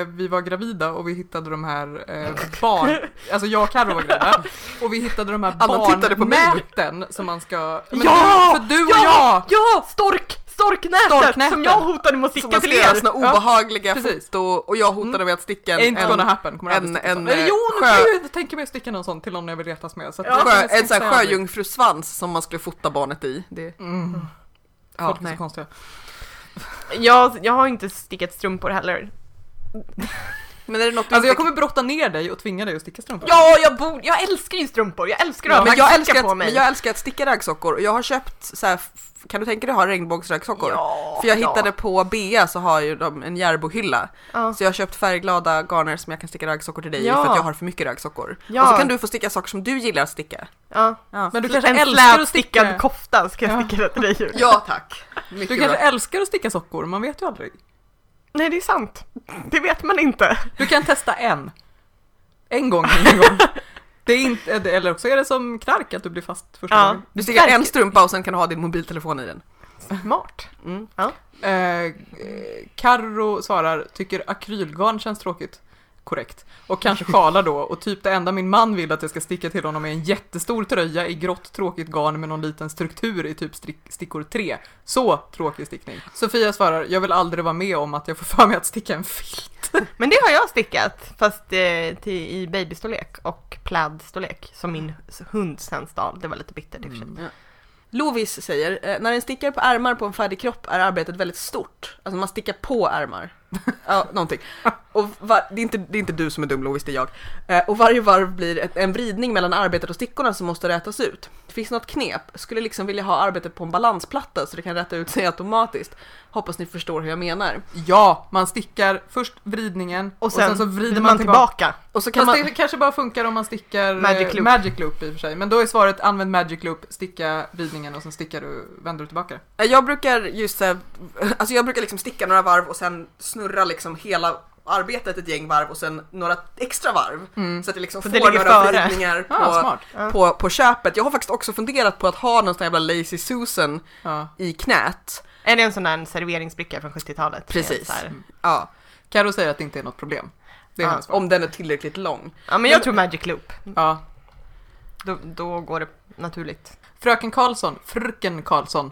eh, vi var gravida och vi hittade de här eh, barn... Alltså jag och Carro var gravida. Och vi hittade de här barnnäten som man ska... Men Ja! För du och ja! jag! Ja! Stork! Storknätet! Storknätet. Som jag hotade med att Som sticka till er! såna Ja, obehagliga precis. foto och jag hotade med att sticka en, Ain't gonna en, happen. Kommer en- en. Eller eh, jo, nu sjö- ju tänka mig att sticka någon sån till någon jag vill retas med. Så att Ja. sjö, en sån här sjöjungfrusvans som man skulle fota barnet i. Det, Mm. ja, Folk är så konstiga. Jag, jag har inte stickat strumpor heller. Men är det något du Alltså jag kommer brotta ner dig och tvinga dig att sticka strumpor. Ja, jag, bor, jag älskar ju strumpor! Jag älskar att Ja, men, jag älskar på att, mig. men jag älskar att sticka raggsockor och jag har köpt så här, kan du tänka dig att ha regnbågsraggsockor? Ja, För jag ja. hittade på Bea så har ju de en Järbohylla. Ja. Så jag har köpt färgglada garner som jag kan sticka raggsockor till dig Ja. för att jag har för mycket raggsockor. Ja. Och så kan du få sticka saker som du gillar att sticka. Ja. Ja, Men du kanske en älskar att sticka... kofta ska jag Ja. sticka det till dig ja tack! Mycket Du kanske bra. älskar att sticka sockor, man vet ju aldrig. Nej, det är sant. Det vet man inte. Du kan testa en. En gång, en gång. Det är inte, eller också är det som knark att du blir fast första Ja. gången. Du stickar en strumpa och sen kan du ha din mobiltelefon i den. Smart. Mm. Eh, eh, Karro svarar, tycker akrylgarn känns tråkigt. Korrekt. Och kanske sjalar då, och typ det enda min man vill att jag ska sticka till honom är en jättestor tröja i grått tråkigt garn med någon liten struktur i typ stick, stickor 3. Så tråkig stickning. Sofia svarar, jag vill aldrig vara med om att jag får för mig att sticka en filt. Men det har jag stickat, fast eh, till, i babystorlek och plädstorlek som min hund sen stal. Det var lite bittert i och för sig. Ja. Lovis säger, eh, när en stickar på ärmar på en färdig kropp är arbetet väldigt stort. Alltså man stickar på ärmar. ja, någonting. Och var, det, är inte, det är inte du som är dum Lovis, det är jag. Eh, och varje varv blir ett, en vridning mellan arbetet och stickorna som måste rätas ut. Finns något knep, skulle liksom vilja ha arbetet på en balansplatta så det kan rätta ut sig automatiskt. Hoppas ni förstår hur jag menar. Ja, man stickar först vridningen Och sen, så vrider man tillbaka. Och så kan Fast man... det kanske bara funkar om man stickar Magic eh, loop. magic loop i och för sig. Men då är svaret använd magic loop, sticka vridningen och sen stickar du, vänder du tillbaka. Eh, Jag brukar just här, alltså jag brukar liksom sticka några varv och sen snurra liksom hela arbetet ett gäng varv och sen några extra varv. Så att jag liksom Så får det några vridningar på, Ah. Ja. på, på köpet. Jag har faktiskt också funderat på att ha någon sån här jävla lazy susan Ja. i knät. Är det en sån där serveringsbricka från 70-talet? Precis. Här. Ja, Karo säger att det inte är något problem. Det är Ja, om den är tillräckligt lång. Ja, men jag tror magic loop. Ja. Då, då går det naturligt. Fröken Karlsson, Fröken Karlsson,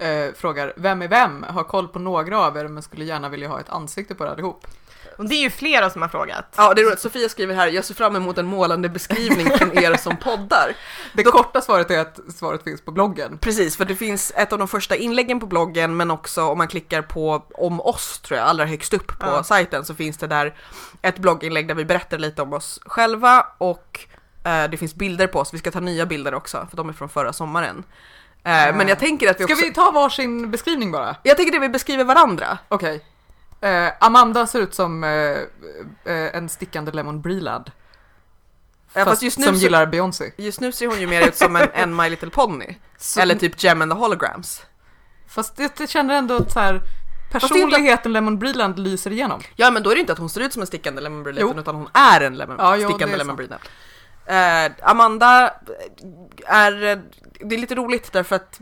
eh, frågar Vem är vem? Har koll på några av er men skulle gärna vilja ha ett ansikte på er allihop. Och det är ju flera som har frågat. Ja, det är roligt. Sofia skriver här, jag ser fram emot en målande beskrivning från er som poddar. Det korta svaret är att svaret finns på bloggen. Precis, för det finns ett av de första inläggen på bloggen, men också om man klickar på om oss, tror jag, allra högst upp på Ja. sajten, så finns det där ett blogginlägg där vi berättar lite om oss själva och eh, det finns bilder på oss. Vi ska ta nya bilder också, för de är från förra sommaren. Eh, Men jag tänker att vi Ska också... vi ta varsin beskrivning bara? Jag tänker att vi beskriver varandra. Okej. Eh, Amanda ser ut som eh, en stickande Lemon Breelad. Ja, Fast fast just nu som så- gillar Beyoncé. Just nu ser hon ju mer ut som en, en My Little Pony. Så- Eller typ Gem and the Holograms. Fast jag känner ändå att så här, personligheten Lemon Breeland lyser igenom. Ja men då är det inte att hon ser ut som en stickande Lemon Jo. utan hon är en lemon, Ja, jo, stickande Lemon sant. Eh, Amanda är, det är lite roligt därför att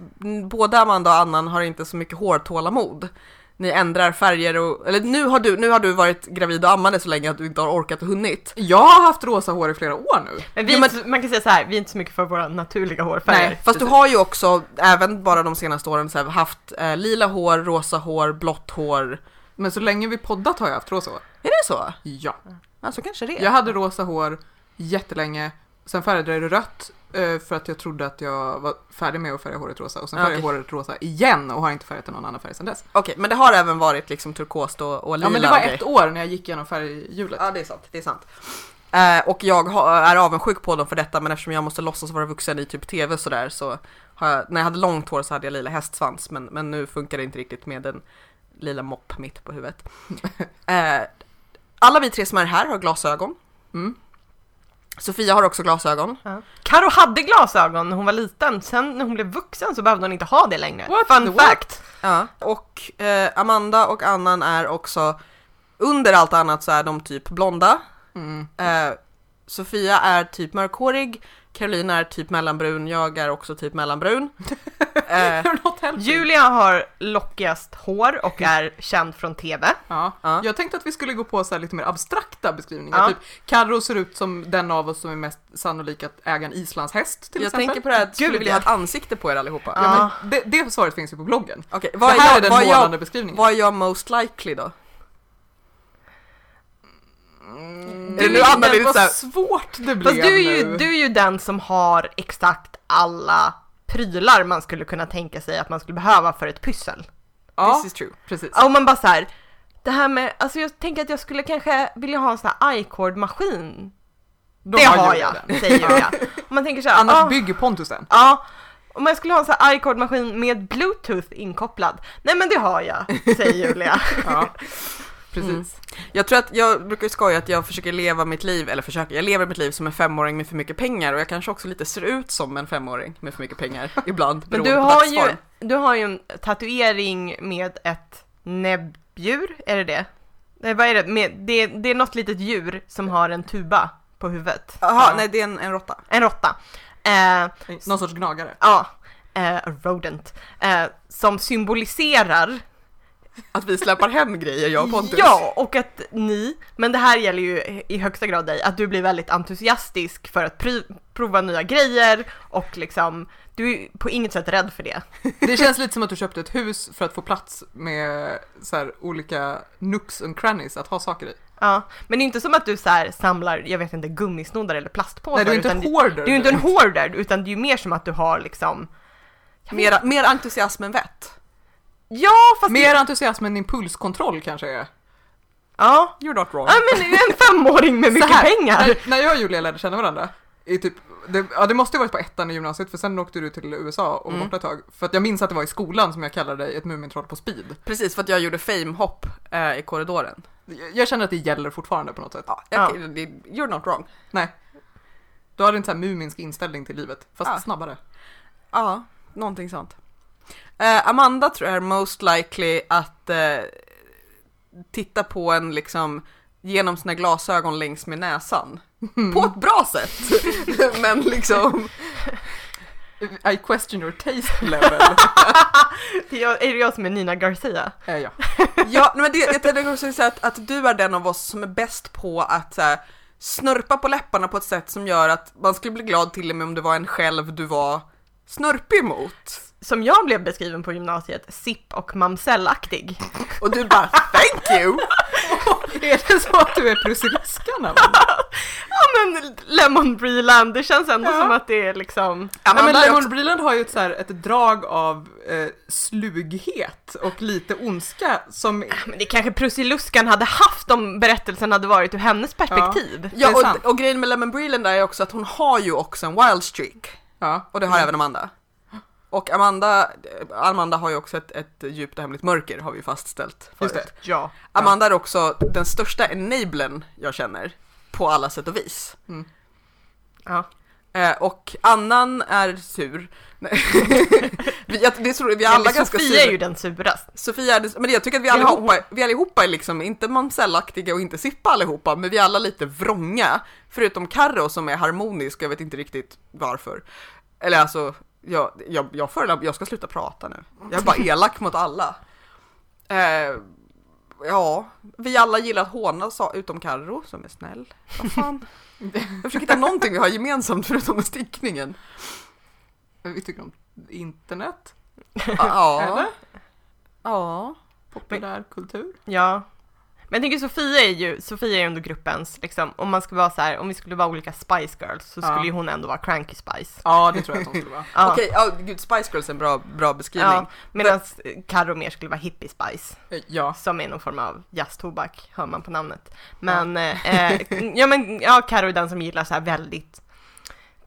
både Amanda och Annan har inte så mycket hårtålamod. Ni ändrar färger och, eller nu har du, nu har du varit gravid och ammande så länge att du inte har orkat och hunnit. Jag har haft rosa hår i flera år nu. Men vi Jo, är men- inte, man kan säga så här, vi är inte så mycket för våra naturliga hårfärger. Nej. Fast du har ju också, även bara de senaste åren, så här, haft eh, lila hår, rosa hår, blått hår. Men så länge vi poddat har jag haft rosa hår. Är det så? Ja. Ja, så kanske det är. Jag hade rosa hår jättelänge, sen färgade jag det rött eh, för att jag trodde att jag var färdig med att färga håret rosa och sen färgade jag okej. håret rosa igen och har inte färgat någon annan färg sedan dess. Okej, men det har även varit liksom turkost och, och lila Ja men det var och ett år när jag gick igenom färghjulet. Ja, det är sant. Det är sant. Eh, och jag har, är avundsjuk på dem för detta, men eftersom jag måste låtsas vara vuxen i typ tv sådär så har jag, när jag hade långt hår så hade jag lila hästsvans, men, men nu funkar det inte riktigt med en lila mopp mitt på huvudet. Eh, alla vi tre som är här har glasögon. Mm. Sofia har också glasögon. Ja. Karo hade glasögon när hon var liten, sen när hon blev vuxen så behövde hon inte ha det längre. What Fun the fact! Ja. Och eh, Amanda och Annan är också, under allt annat så är de typ blonda. Mm. Eh, Sofia är typ mörkhårig, Carolina är typ mellanbrun, jag är också typ mellanbrun. Eh. Julia har lockigast hår och är känd från TV. Ja. Ja. Jag tänkte att vi skulle gå på så här lite mer abstrakta beskrivningar. Ja. Typ, Carro ser ut som den av oss som är mest sannolik att äga en islandshäst till jag exempel. tänker på det här, skulle Gud, vilja ha ett ansikte på er allihopa. Ja. Ja, det, det svaret finns ju på bloggen. Okej, Vad det här är är den jag, målande jag, beskrivningen. vad är jag most likely då? Mm, Är nu Anna lite vad såhär, svårt det blev Fast du är, ju, nu. du är ju den som har exakt alla prylar man skulle kunna tänka sig att man skulle behöva för ett pyssel. ja, this is true. precis. Om man bara så här, det här med, alltså jag tänker att jag skulle kanske vilja ha en sån här iCord-maskin. Då Det har jag, den. säger Julia. Om man tänker så här, Annars ah, bygger Pontus den. ja, om jag skulle ha en sån här iCord-maskin med bluetooth inkopplad. Nej men det har jag, säger Julia. Ja, precis. Mm. Jag tror att jag brukar skoja att jag försöker leva mitt liv, eller försöker, jag lever mitt liv som en femåring med för mycket pengar och jag kanske också lite ser ut som en femåring med för mycket pengar ibland. Men du har, ju, du har ju en tatuering med ett näbbdjur, är det det? Nej, vad är det? Med, det? Det är något litet djur som har en tuba på huvudet. Jaha, Ja. nej det är en, en råtta. En råtta. Eh, Någon sorts gnagare. ja, eh, rodent. Eh, som symboliserar Att vi släpar hem grejer, jag och Pontus. Ja, och att ni, men det här gäller ju i högsta grad dig, att du blir väldigt entusiastisk för att prova nya grejer och liksom, du är på inget sätt rädd för det. Det känns lite som att du köpte ett hus för att få plats med så här, olika nooks and crannies att ha saker i. Ja, men det är inte som att du så här samlar, jag vet inte, gummisnoddar eller plastpåsar. Nej, du är inte en hoarder. Du är ju inte en hoarder, utan det är ju mer som att du har liksom, Mer, mer entusiasm än vett. Ja fast Mer entusiasm än impulskontroll kanske är. ja, You're not wrong. ja men en femåring med mycket här, pengar. När, när jag och Julia lärde känna varandra, i typ, det, ja, det måste ha varit på ettan i gymnasiet för sen åkte du till USA och var Mm. borta ett tag. För att jag minns att det var i skolan som jag kallade dig ett Mumintroll på speed. Precis, för att jag gjorde fame-hopp eh, i korridoren. Jag- Jag känner att det gäller fortfarande på något sätt. Ja, Ja. jag, det- You're not wrong. Nej. Du hade en sån här muminsk inställning till livet, fast Ja. snabbare. Ja, någonting sånt. Eh, Amanda tror jag är most likely att eh, titta på en liksom genom sina glasögon längs med näsan. På ett bra sätt. Men liksom, I question your taste level. Det är, det jag som är Nina Garcia? äh, ja. ja, men det, jag tänkte också säga att, att du är den av oss som är bäst på att så här, snörpa på läpparna på ett sätt som gör att man skulle bli glad till och med om det var en själv du var snörpig mot. Som jag blev beskriven på gymnasiet, sipp och mamsellaktig. Och du bara thank you! är det så att du är Prussiluskan? Ja men Lemon Breland, det känns ändå Ja. som att det är liksom... Ja, men är Lemon också- Breland har ju ett, så här, ett drag av eh, slughet och lite ondska som... Men det kanske Prussiluskan hade haft om berättelsen hade varit ur hennes perspektiv. Ja, och, och grejen med Lemon Breland är också att hon har ju också en wild streak. Ja, Och det har även Amanda. Och Amanda, Amanda har ju också ett, ett djupt och hemligt mörker har vi fastställt Just förut. det. Ja. Amanda är också den största enablern jag känner. På alla sätt och vis. ja. Eh, och annan är sur. Vi, jag, det tror, vi är alla Eller ganska Sofia är sura. ju den surast. Sofia är det, men jag tycker att vi Ja, allihopa, vi allihopa är liksom, inte mamsellaktiga och inte sippa allihopa, men vi är alla lite vrånga. Förutom Karro som är harmonisk, jag vet inte riktigt varför. Eller alltså, jag, jag, jag, förelägger, jag ska sluta prata nu. Jag är bara elak mot alla. Eh, ja, vi alla gillar att håna, sa- utom Karro som är snäll. Vad fan. Jag försöker hitta någonting vi har gemensamt förutom stickningen. Vi tycker om internet, Ja. eller? Ja. Populärkultur. Ja. Men jag tänker Sofia är ju, Sofia är ändå gruppens, liksom, om man skulle vara så här, om vi skulle vara olika Spice Girls så skulle Ja. ju hon ändå vara Cranky Spice. Ja, det tror jag att de skulle vara. Ja. Okej, ja, gud, Spice Girls är en bra, bra beskrivning. Ja, medan Carro mer skulle vara Hippie Spice, Eh, Ja. som är någon form av jazztobak, hör man på namnet. Men, eh, eh, ja men, ja Carro är den som gillar så här väldigt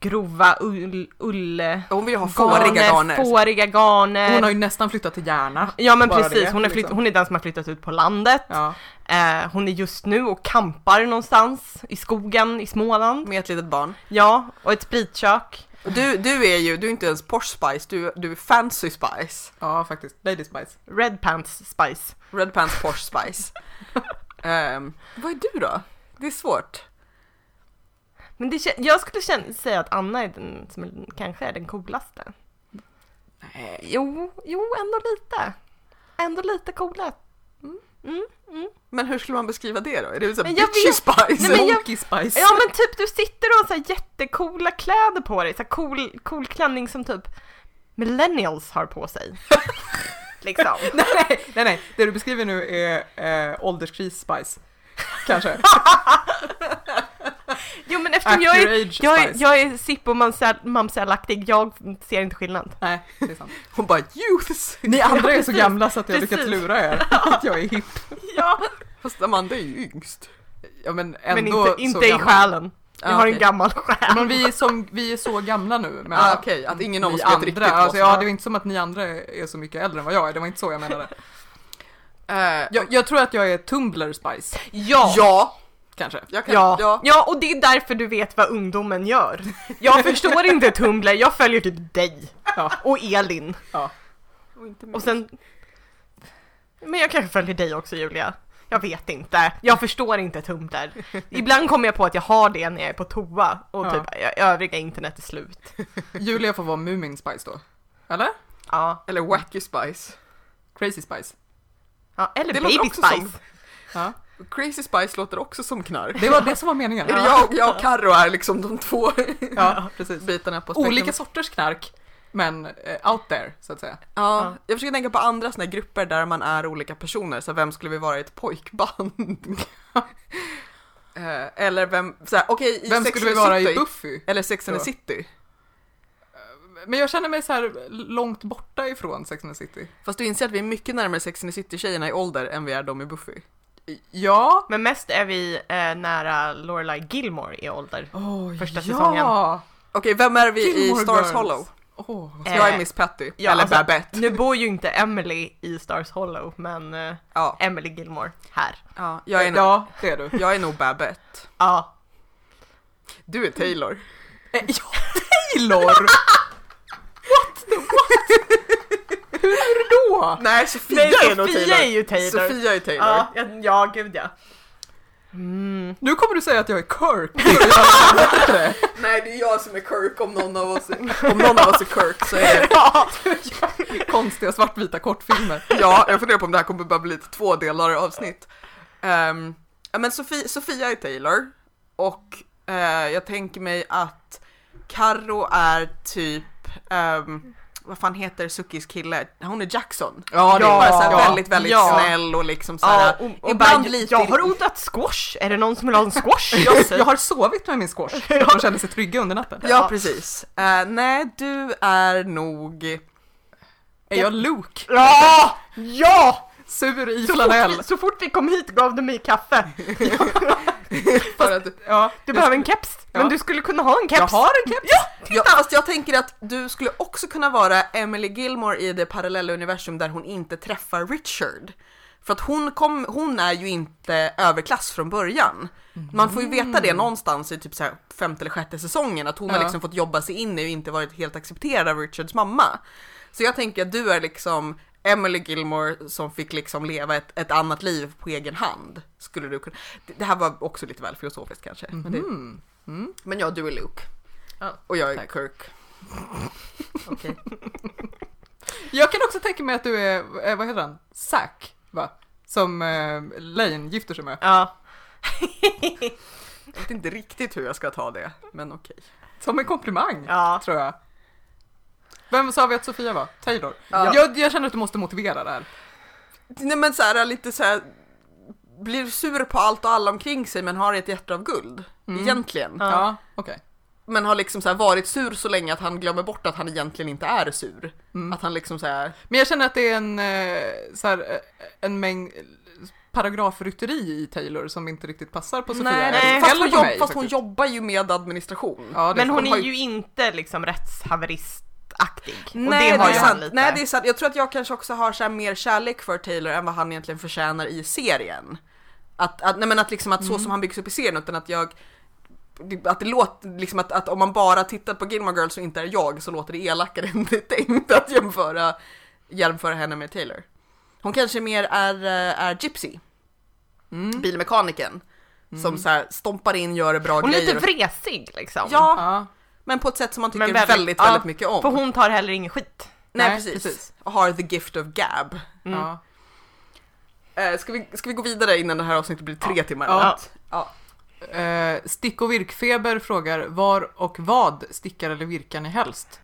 grova ull, ull Hon vill ju ha fåriga garner. Fåriga garner. Hon har ju nästan flyttat till Järna. Ja men precis, det, hon, är flytt, liksom. hon är den som har flyttat ut på landet. Ja. Eh, hon är just nu och kampar någonstans i skogen i Småland. Med ett litet barn. Ja, och ett spritkök. Du, du är ju, du är inte ens Porsche Spice, du, du är Fancy Spice. ja, faktiskt. Lady Spice. Red Pants Spice. Red Pants Porsche Spice. Ehm, vad är du då? Det är svårt. Men det, jag skulle känna, säga att Anna är den som är, kanske är den coolaste. Nej. Jo, jo, ändå lite. Ändå lite coola. Mm, mm. Men hur skulle man beskriva det då? Är det så Men jag bitchy spice? Nej, jag- spice. Ja men typ du sitter och har så här jättecoola kläder på dig, så här cool, cool klänning som typ millennials har på sig. liksom. nej, nej, nej, det du beskriver nu är eh, ålderskris spice. Kanske. Jo men eftersom jag är, jag är, jag är sipp och mamsell- mamsellaktig, jag ser inte skillnad. Nej, det är sant. Hon bara youths! Ni andra är så gamla så att jag lyckats lura er att jag är hipp. Ja, Fast Amanda är ju yngst. Ja men ändå men inte, så inte i gammal. själen. Jag Ah, har en okej. gammal själ. Men vi är, som, vi är så gamla nu. Men Ah, okej, att ingen av oss vet riktigt vad alltså, Ja, det är inte som att ni andra är så mycket äldre än vad jag är. Det var inte så jag menade. Eh, Jag, jag tror att jag är Tumblr spice, Ja. ja, kanske. jag kan, Ja. ja. ja, och det är därför du vet vad ungdomen gör. Jag förstår inte Tumblr, jag följer typ dig Ja. och Elin. Ja. Och inte Och sen... Men jag kanske följer dig också Julia. Jag vet inte. Jag förstår inte Tumblr. Ibland kommer jag på att jag har det när jag är på toa och Ja. typ övriga internet är slut. Julia får vara Mumin spice då. Eller? Ja, Eller wacky spice. Crazy spice. ja eller Det Baby Spice. som- Ja. Crazy spice låter också som knark. Det var det som var meningen. Det jag, jag och Carro är liksom de två Ja, precis. bitarna på spektrum. Olika sorters knark, men eh, out there, så att säga. Ja, jag försöker tänka på andra såna här grupper där man är olika personer, så vem skulle vi vara i ett pojkband? Eh, Eller vem, såhär, okej i Vem Sex skulle vi vara i City, Buffy? Eller Sex and the. City. Men jag känner mig så här långt borta ifrån Sex and the City. Fast du inser att vi är mycket närmare Sex and the City-tjejerna i ålder än vi är de i Buffy. Ja. Men mest är vi eh, nära Lorelai Gilmore i ålder. Oh, Första ja. säsongen. Okej, vem är vi i Gilmore Stars Girls. Hollow? Åh, Eh, Jag är Miss Patty, ja, eller alltså- Babette. Nu bor ju inte Emily i Stars Hollow, men eh, Ja, Emily Gilmore här. ja, jag, är, ja, det är du. jag är nog Babette. Ja. Du är Taylor. Eh, ja, Taylor! What the what? Hur då? Nej, Sofia Nej, är nog Sofia Taylor. är ju Taylor. Sofia är Taylor. Ja, ja, ja, gud ja. Mm. Nu kommer du säga att jag är Kirk. Nej, det är jag som är Kirk om någon av oss är, om någon av oss är Kirk så är det Ja. Konstiga svartvita kortfilmer. Ja, jag funderar på om det här kommer bara bli ett två delar avsnitt. Um, ja, men Sofia, Sofia är Taylor och eh, jag tänker mig att Karo är typ, ehm, vad fan heter Sukkis kille? Hon är Jackson. Ja, det- Bara så här ja, väldigt, väldigt ja. snäll och liksom så här, Ja, och, och ibland bara, lite... Jag har odlat squash, är det någon som vill ha en squash? Jag, jag har sovit med min squash att de kände sig trygga under natten. Ja, precis. Eh, nej, du är nog... Är jag Luke? Ja! Ja! Sur i Så flanell? fort, så fort vi kom hit gav du mig kaffe. För att, Ja, Du behöver en keps, men Ja. du skulle kunna ha en keps. jag har en keps. Ja, fast jag tänker att du skulle också kunna vara Emily Gilmore i det parallella universum där hon inte träffar Richard. För att hon, kom, hon är ju inte överklass från början. Man får ju veta det någonstans i typ så här femte eller sjätte säsongen att hon har Ja. liksom fått jobba sig in i och inte varit helt accepterad av Richards mamma. Så jag tänker att du är liksom Emily Gilmore som fick liksom leva ett, ett annat liv på egen hand. Skulle du kunna. Det, här var också lite väl filosofiskt kanske. Men, det, Mm. Mm. men ja, du är Luke. Ja, och jag är tack. Kirk. Okej. Jag kan också tänka mig att du är, eh, vad heter han? Zack, va? Som eh, Lane gifter sig med. Ja. Jag vet inte riktigt hur jag ska ta det, men okej. Som en komplimang, Ja. tror jag. Vem sa vi att Sofia var? Taylor? Ja. Jag, jag känner att du måste motivera det här. Nej men så här, lite så här, blir sur på allt och alla omkring sig men har ett hjärta av guld. Egentligen. Ja. Ja, okej. Men har liksom så här varit sur så länge att han glömmer bort att han egentligen inte är sur. Mm. Att han liksom så här, Men jag känner att det är en, eh, så här, eh, en mängd paragrafrytteri i Taylor som inte riktigt passar på Sofia. nej, nej. fast, hon, jobb, mig, fast hon jobbar ju med administration. Ja, Men hon har är ju- ju inte liksom rättshaveristaktig. Och Nej, det det har är ju han sant. lite. Nej, det är sant. Jag tror att jag kanske också har så här mer kärlek för Taylor än vad han egentligen förtjänar i serien. Att, att, nej men att liksom att så som han byggs upp i serien, utan att jag att det låter liksom att, att om man bara tittar på Gilmore Girls och inte är jag så låter det elakare än det är tänkt att jämföra, jämföra henne med Taylor. Hon kanske mer är, eh, är Gypsy, Mm. bilmekaniken. Som så här stompar in, gör bra Hon är grejer. lite vresig liksom. Ja, Ja. Men på ett sätt som man tycker Men väldigt, väldigt, ja, mycket om. För hon tar heller ingen skit. Nej, Nej, precis. precis. Och har the gift of gab. Mm. Ja. Eh, ska, vi, ska vi gå vidare innan det här avsnittet blir tre timmar Ja. Ja. Eh, stick och virkfeber frågar var och vad stickar eller virkar ni helst?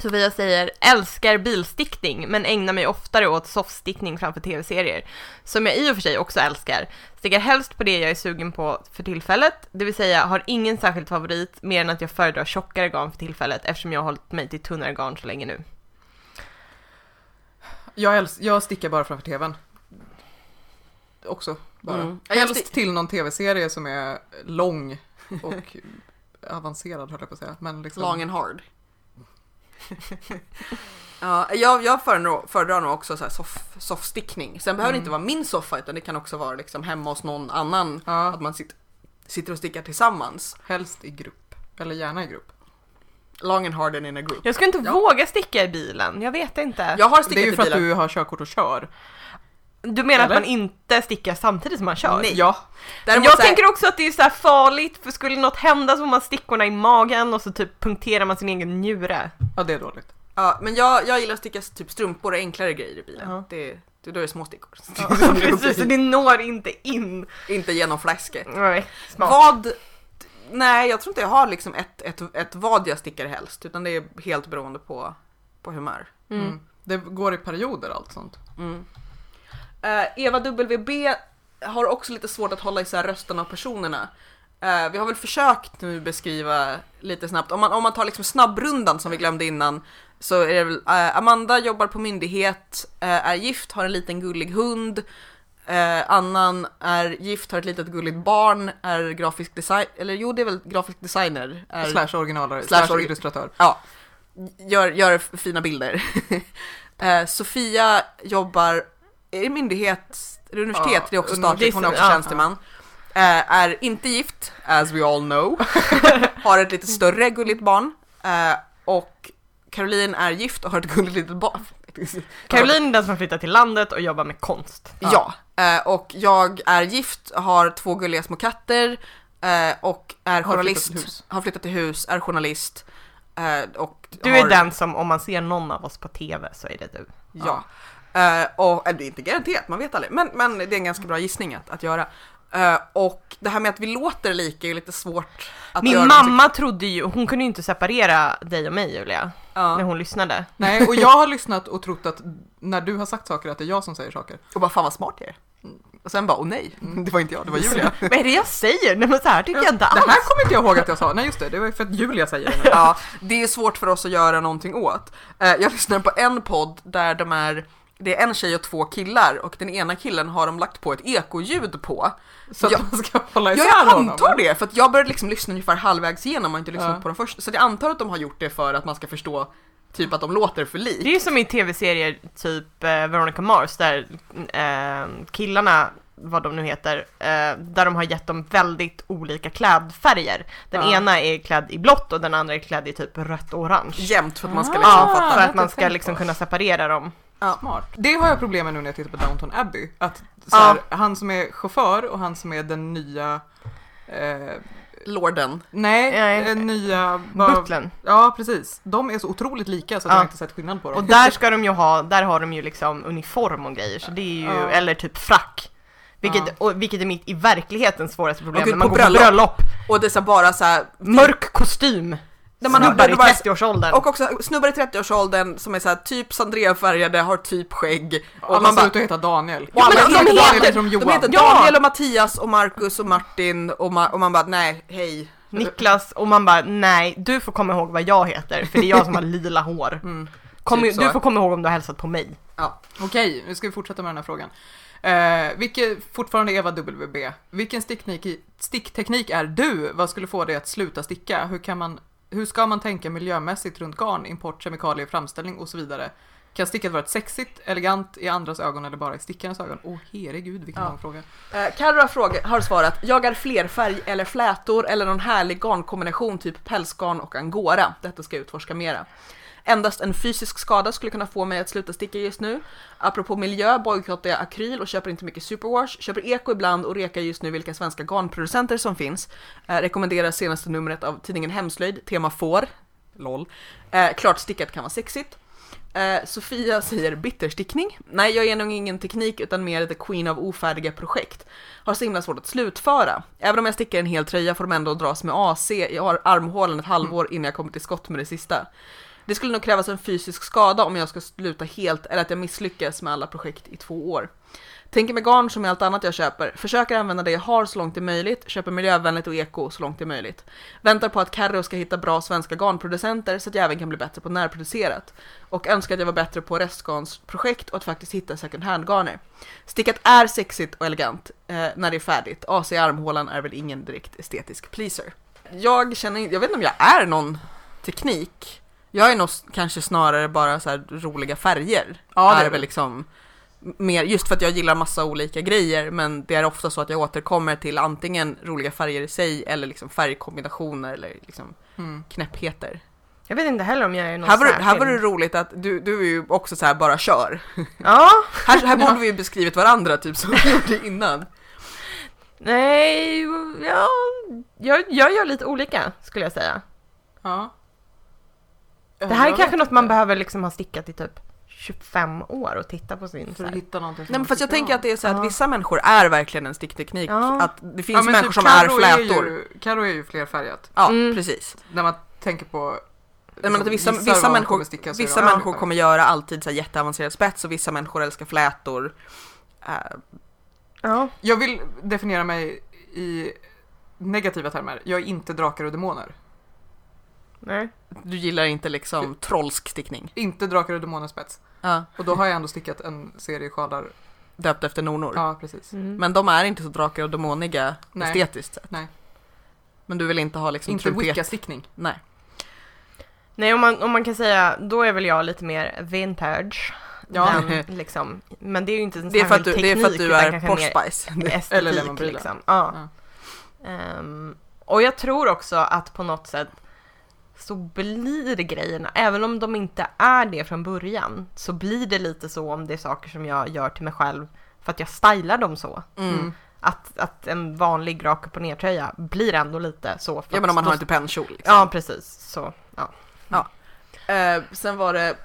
Sofia säger älskar bilstickning men ägnar mig oftare åt softstickning framför tv-serier. Som jag i och för sig också älskar. Stickar helst på det jag är sugen på för tillfället, det vill säga har ingen särskild favorit mer än att jag föredrar tjockare garn för tillfället eftersom jag har hållit mig till tunnare garn så länge nu. Jag, äls- jag stickar bara framför tvn. Också bara. Mm. Helst till någon tv-serie som är lång och avancerad höll jag på att säga. Men liksom... Long and hard. Ja, jag, jag föredrar, föredrar nog också så här soff, soffstickning. Sen behöver det inte vara min soffa utan det kan också vara liksom hemma hos någon annan. Ja, Att man sitter, sitter och stickar tillsammans. helst i grupp. Eller gärna i grupp. Long and hard and in a group. Jag skulle inte Ja. våga sticka i bilen, jag vet inte. Jag har Det är stickat ju i för att bilen. du har körkort och kör. Du menar Eller? att man inte stickar samtidigt som man kör? Nej. Ja, Däremot jag här- tänker också att det är så här farligt, för skulle något hända så får man stickorna i magen och så typ punkterar man sin egen njure. ja det är dåligt. Ja, men jag, jag gillar att sticka typ strumpor och enklare grejer i bilen. Ja. Det, det, då är det små stickor. Precis, så det når inte in. Inte genom fläsket. Nej, smart. Vad? Nej, jag tror inte jag har liksom ett, ett, ett vad jag stickar helst, utan det är helt beroende på, på humör. Mm. Mm. Det går i perioder allt sånt. Mm. Eh, Eva WB har också lite svårt att hålla isär rösten av personerna. Eh, vi har väl försökt nu beskriva lite snabbt, om man, om man tar liksom snabbrundan som vi glömde innan, så är det väl eh, Amanda jobbar på myndighet, eh, är gift, har en liten gullig hund. Eh, Annan är gift, har ett litet gulligt barn, är grafisk design, eller jo det är väl grafisk designer. Är, Slash originalare, Slash slash, illustratör. Ja, gör, gör fina bilder. eh, Sofia jobbar, är det myndighet, är det universitet? Ja, det är också under- statligt, hon är också ja, tjänsteman. Eh, är inte gift, as we all know. har ett lite större gulligt barn. Eh, och Caroline är gift och har ett gulligt litet barn. Caroline är den som har flyttat till landet och jobbar med konst. Ja, eh, och jag är gift, har två gulliga små katter eh, och är Har journalist. flyttat till hus. Har flyttat till hus, är journalist. eh, och Du har, är den som, om man ser någon av oss på TV så är det du. Ja. Eh, och, eller det är inte garanterat, man vet aldrig. Men, men det är en ganska bra gissning att, att göra. Eh, och det här med att vi låter lika är lite svårt att Min göra. mamma trodde ju, hon kunde ju inte separera dig och mig Julia, Ja. när hon lyssnade. Nej, och jag har lyssnat och trott att när du har sagt saker att det är jag som säger saker. Och bara fan vad smart jag är. Och sen bara, åh nej, det var inte jag, det var Julia. Vad är det jag säger? Nej men så här tycker jag inte Det alls. här kommer inte jag ihåg att jag sa. Nej just det, det var ju för att Julia säger det nu. ja, det är svårt för oss att göra någonting åt. Eh, jag lyssnar på en podd där de är det är en tjej och två killar och den ena killen har de lagt på ett ekoljud på. Så att Ja. man ska hålla Ja, isär jag honom. antar det, för att jag började liksom lyssna ungefär halvvägs igenom och inte lyssnat Ja. på dem först. Så jag antar att de har gjort det för att man ska förstå typ att de låter för lik. Det är ju som i tv-serier typ eh, Veronica Mars där eh, killarna, vad de nu heter, eh, där de har gett dem väldigt olika klädfärger. Den Ja. ena är klädd i blått och den andra är klädd i typ rött och orange. Jämt för att man ska Ah. liksom Ja, fatta. för att man jag ska liksom kunna separera dem. Smart. Det har jag problem med nu när jag tittar på Downton Abbey. Att så här, han som är chaufför och han som är den nya eh, Lorden. Nej, Nej. den nya... Butlern. Ja, precis. De är så otroligt lika så att Ja. jag har inte sett skillnad på dem. Och där ska de ju ha, där har de ju liksom uniform och grejer, så det är ju, Ja. eller typ frack. Vilket, Ja. och, vilket är mitt i verkligheten svåraste problem gud, när man på går på bröllop. bröllop. Och det är så bara så här, Mörk kostym. Där man Snubbar i du bara- 30-årsåldern. och också snubbar i 30-årsåldern som är så här typ Sandrea-färgade, har typ skägg. Och Alla man bara, ut att heta Daniel. Ja, men de heter Daniel heter de de Johan. heter. Daniel och Mattias och Marcus och Martin och, ma- och man bara nej, hej. Niklas och man bara nej, du får komma ihåg vad jag heter för det är jag som har lila hår. Mm, Kom, typ du får komma ihåg om du har hälsat på mig. Ja. Okej, nu ska vi fortsätta med den här frågan. Eh, vilket, fortfarande Eva WB. Vilken stickteknik, stickteknik är du? Vad skulle få dig att sluta sticka? Hur, kan man, hur ska man tänka miljömässigt runt garn, import, kemikalier, framställning och så vidare? Kan stickat vara ett sexigt, elegant i andras ögon eller bara i stickarens ögon? Åh herregud vilken Ja. lång fråga. Eh, Carro fråga- har svarat, jag är flerfärg eller flätor eller någon härlig garnkombination typ pälsgarn och angora. Detta ska jag utforska mera. Endast en fysisk skada skulle kunna få mig att sluta sticka just nu. Apropå miljö bojkottar jag akryl och köper inte mycket superwash. Köper eko ibland och rekar just nu vilka svenska garnproducenter som finns. Eh, rekommenderar senaste numret av tidningen Hemslöjd, tema får. LOL. Eh, klart stickat kan vara sexigt. Eh, Sofia säger bitterstickning. Nej, jag är nog ingen teknik utan mer the queen av ofärdiga projekt. Har så himla svårt att slutföra. Även om jag stickar en hel tröja får de ändå dras med AC i armhålan ett halvår innan jag kommer till skott med det sista. Det skulle nog krävas en fysisk skada om jag ska sluta helt eller att jag misslyckas med alla projekt i två år. Tänker med garn som med allt annat jag köper. Försöker använda det jag har så långt det är möjligt. Köper miljövänligt och eko så långt det är möjligt. Väntar på att Carro ska hitta bra svenska garnproducenter så att jag även kan bli bättre på närproducerat. Och önskar att jag var bättre på restgarnsprojekt och att faktiskt hitta second hand-garner. Stickat är sexigt och elegant eh, när det är färdigt. AC i armhålan är väl ingen direkt estetisk pleaser. Jag känner jag vet inte om jag är någon teknik. Jag är nog kanske snarare bara så här roliga färger. Ja, det är väl liksom mer, just för att jag gillar massa olika grejer, men det är ofta så att jag återkommer till antingen roliga färger i sig eller liksom färgkombinationer eller liksom Mm. knäppheter. Jag vet inte heller om jag är någon Här var, särskild. här var det roligt att du, du är ju också så här bara kör. Ja, Här, här borde vi ju beskrivit varandra typ som vi gjorde innan. nej, ja, jag, jag gör lite olika skulle jag säga. Ja. Det här är kanske något man behöver liksom ha stickat i typ 25 år och titta på sin så För att här. hitta någonting Nej men fast jag tycker tänker om. att det är så att Ja. vissa människor är verkligen en stickteknik. Ja. Att det finns Ja, men människor typ som är flätor. ju, Karo är ju flerfärgat. Ja, Mm. precis. När man tänker på... Jag menar att vissa, vad vissa människor, kommer sticka är vissa det människor kommer göra alltid så här jätteavancerad spets och vissa människor älskar flätor. Eh, Ja, Jag vill definiera mig i negativa termer. Jag är inte drakar och demoner. Nej. du gillar inte liksom trollsk stickning. Inte drakar och demoner spets. Ja. Och då har jag ändå stickat en serie sjalar. Döpt efter nonor. Ja, precis. Mm. Men de är inte så drakar och demoniga Nej. estetiskt sett. Nej. Men du vill inte ha liksom Inte trumpet? wicca-stickning. Nej. Nej, om man, om man kan säga, då är väl jag lite mer vintage. Ja. Den, liksom. Men det är ju inte en Det är för att du, särskild det är, för att teknik, du är mer Spice. estetik, Eller Lemon liksom. Ja. Ehm, och jag tror också att på något sätt så blir grejerna, även om de inte är det från början, så blir det lite så om det är saker som jag gör till mig själv för att jag stylar dem så. Mm. Mm. Att, att en vanlig rak upp och ner tröja blir ändå lite så. Ja men om man har inte pennkjol liksom. Ja, precis. Så, ja. Eh, sen var det,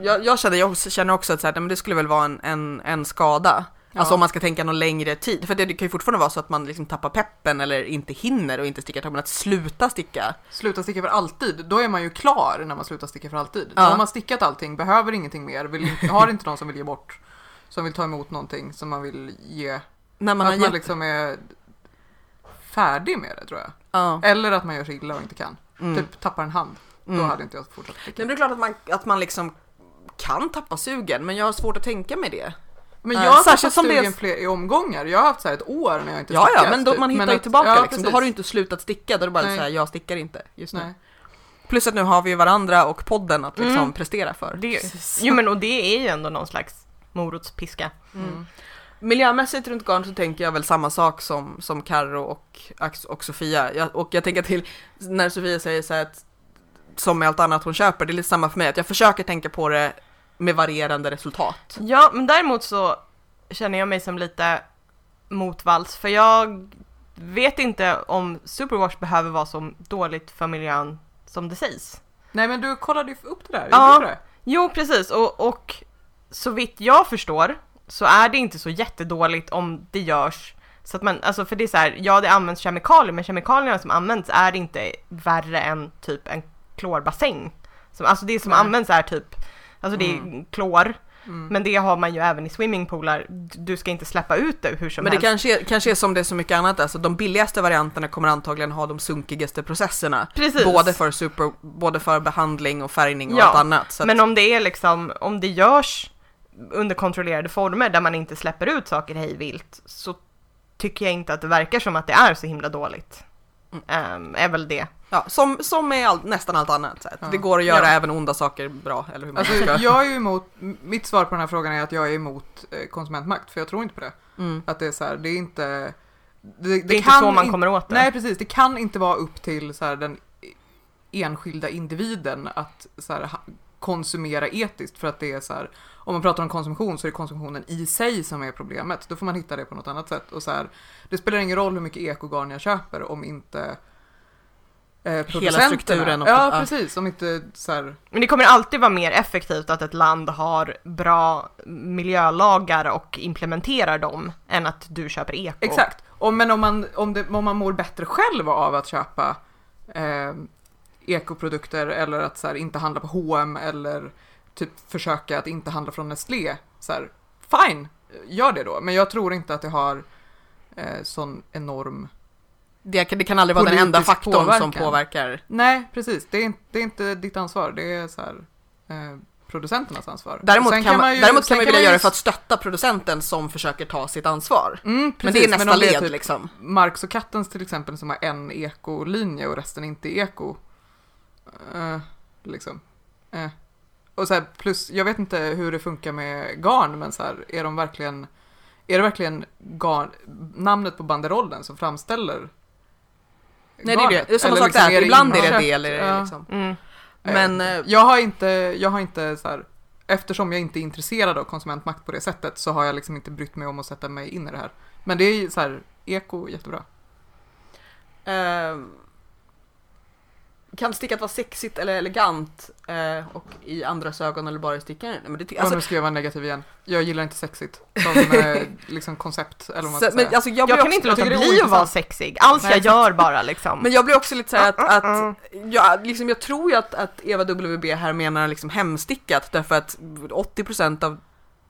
jag, jag, kände, jag känner också att så här, men det skulle väl vara en, en, en skada. Ja. Alltså om man ska tänka någon längre tid. För det, det kan ju fortfarande vara så att man liksom tappar peppen eller inte hinner och inte stickar. Men att sluta sticka. Sluta sticka för alltid, då är man ju klar när man slutar sticka för alltid. Ja. Då har man stickat allting, behöver ingenting mer, vill har inte någon som vill ge bort, som vill ta emot någonting som man vill ge. När man att man gett, liksom är färdig med det tror jag. ja, Eller att man gör sig illa och inte kan. mm, Typ tappar en hand, då mm. hade inte jag fortsatt sticka. men det är klart att man, att man liksom kan tappa sugen, men jag har svårt att tänka mig det. Men jag har särskilt tappat som det fler i omgångar. Jag har haft så här ett år när jag inte Ja, stickat. ja, men då, man hittar ju att- tillbaka ja, liksom. Då har du inte slutat sticka, då är det bara Nej. så här, jag stickar inte just nu. Nej. Plus att nu har vi varandra och podden att liksom Mm. prestera för. Det, jo men och det är ju ändå någon slags morotspiska. Mm. Miljömässigt runt garn så tänker jag väl samma sak som, som Karo och, och Sofia. Jag, och jag tänker till när Sofia säger så här att som med allt annat hon köper, det är lite samma för mig, att jag försöker tänka på det med varierande resultat. Ja, men däremot så känner jag mig som lite motvalls för jag vet inte om superwash behöver vara så dåligt för miljön som det sägs. Nej men du kollade ju upp det där, Ja. det? Jo, precis och, och så vitt jag förstår så är det inte så jättedåligt om det görs så att man, alltså för det är så här, ja det används kemikalier men kemikalierna som används är inte värre än typ en klorbassäng. Som, alltså det som Nej. används är typ, alltså det är klor Mm. Men det har man ju även i swimmingpoolar. Du ska inte släppa ut det hur som Men det helst. kanske, är- kanske är som det är så mycket annat, alltså de billigaste varianterna kommer antagligen ha de sunkigaste processerna. Precis. Både för, super, både för behandling och färgning och Ja, allt annat. Så Men om det är liksom, om det görs under kontrollerade former där man inte släpper ut saker hej vilt så tycker jag inte att det verkar som att det är så himla dåligt. Mm. Ehm, är väl det. Ja, som, som med all, nästan allt annat. Så Ja. Det går att göra Ja. även onda saker bra, eller hur man Alltså, ska. jag är emot, mitt svar på den här frågan är att jag är emot eh, konsumentmakt, för jag tror inte på det. Mm. Att det är så här, det är inte... Det, Det är inte så man kommer åt det. Nej precis, det kan inte vara upp till så här, den enskilda individen att så här, konsumera etiskt för att det är så här, om man pratar om konsumtion så är det konsumtionen i sig som är problemet. Då får man hitta det på något annat sätt. Och så här, det spelar ingen roll hur mycket ekogarn jag köper om inte eh, producenterna. strukturen och- ja, ja. precis. Om inte så här, Men det kommer alltid vara mer effektivt att ett land har bra miljölagar och implementerar dem än att du köper eko. Exakt. Och, men om man, om, det, om man mår bättre själv av att köpa eh, ekoprodukter eller att så här, inte handla på H&M eller typ försöka att inte handla från Nestlé. Så här, fine, gör det då. Men jag tror inte att det har eh, sån enorm... Det, kan- det kan aldrig vara den enda faktorn som påverkan. påverkar. Nej, precis. Det är, inte- det är inte ditt ansvar. Det är så här, eh, producenternas ansvar. Däremot Sen kan, man, ju- däremot kan man vilja ju- göra det för att stötta producenten som försöker ta sitt ansvar. Mm, Men precis, det är nästa om led typ liksom. Marx och Kattens till exempel som har en ekolinje och resten inte eko. Eh, liksom. Eh. Och så här, plus, jag vet inte hur det funkar med garn, men så här, är de verkligen, är det verkligen garn, namnet på banderollen som framställer Nej det är det. Det är samma sak liksom, där. Ibland är det det eller Ja. liksom. Mm. Men, Eh, jag har inte, jag har inte så här, eftersom jag inte är intresserad av konsumentmakt på det sättet så har jag liksom inte brytt mig om att sätta mig in i det här. Men det är ju så här, eko jättebra. Ehm, kan stickat vara sexigt eller elegant eh, och i andras ögon eller bara i stickaren? Nej, Men det, ty- Alltså, alltså, nu ska jag vara negativ igen. Jag gillar inte sexigt som eh, liksom koncept eller vad man så, säga. men, alltså, jag, Jag, kan också, inte låta bli att vara sexig. Allt Nej, jag gör bara liksom. men jag blir också lite så här att, att Mm. jag, liksom, jag tror ju att, att Eva WB här menar liksom hemstickat därför att 80% av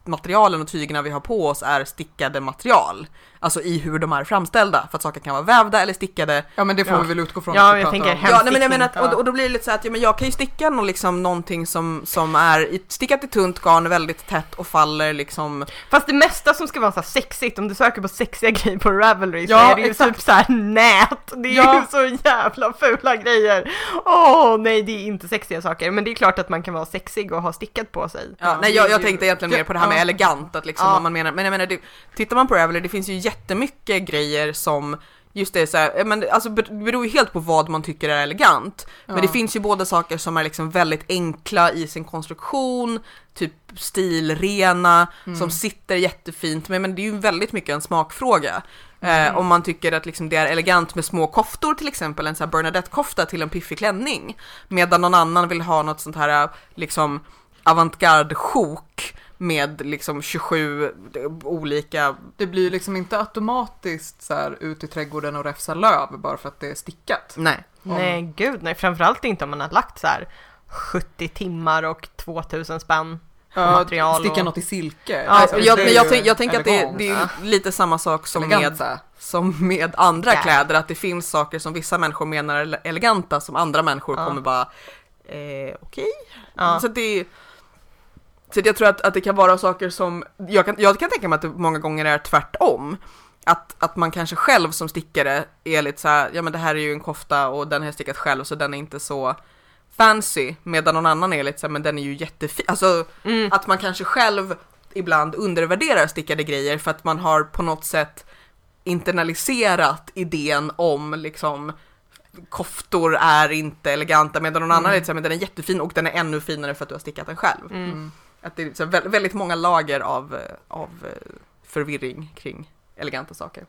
materialen och tygerna vi har på oss är stickade material. Alltså i hur de är framställda. För att saker kan vara vävda eller stickade. Ja men det får Ja. vi väl utgå från. Ja, jag tänker Ja, nej, men jag menar att, och, och då blir det lite så att ja, men jag kan ju sticka någon, liksom, någonting som, som är stickat i tunt garn väldigt tätt och faller liksom. Fast det mesta som ska vara så här sexigt, om du söker på sexiga grejer på Ravelry så Ja, är det ju exakt. typ så här nät. Det är Ja. ju så jävla fula grejer. Åh nej, det är inte sexiga saker. Men det är klart att man kan vara sexig och ha stickat på sig. Ja, Ja, nej, jag, jag tänkte egentligen mer på det här med Elegant, att liksom vad man menar. Men jag menar, det, tittar man på Ravelry, det finns ju jättemycket grejer som Just det, så här, men alltså, beror ju helt på vad man tycker är elegant. Men Ja. det finns ju både saker som är liksom väldigt enkla i sin konstruktion, typ stilrena, Mm. som sitter jättefint. Men, men det är ju väldigt mycket en smakfråga. Eh, om man tycker att liksom det är elegant med små koftor till exempel, en sån Bernadette-kofta till en piffig klänning. Medan någon annan vill ha något sånt här liksom avantgarde sjok med liksom 27 olika Det blir liksom inte automatiskt så här ut i trädgården och räfsa löv bara för att det är stickat. Nej. Nej gud nej, framförallt inte om man har lagt så här 70 timmar och 2000 spänn. Material Sticka och- något i silke. Ja, liksom. jag, jag, tänk, jag tänker att det, det är lite samma sak som med, som med andra Ja. kläder, att det finns saker som vissa människor menar är ele- eleganta som andra människor Ja. kommer bara eh, okej. Ja. Så det så jag tror att, att det kan vara saker som, jag kan, jag kan tänka mig att det många gånger är tvärtom. Att, att man kanske själv som stickare är lite så här, ja men det här är ju en kofta och den har jag stickat själv så den är inte så fancy. Medan någon annan är lite så här, men den är ju jättefin. Alltså Mm. att man kanske själv ibland undervärderar stickade grejer för att man har på något sätt internaliserat idén om liksom koftor är inte eleganta medan någon annan är lite så här, men den är jättefin och den är ännu finare för att du har stickat den själv. Mm. Att det är vä- väldigt många lager av, av eh, förvirring kring eleganta saker.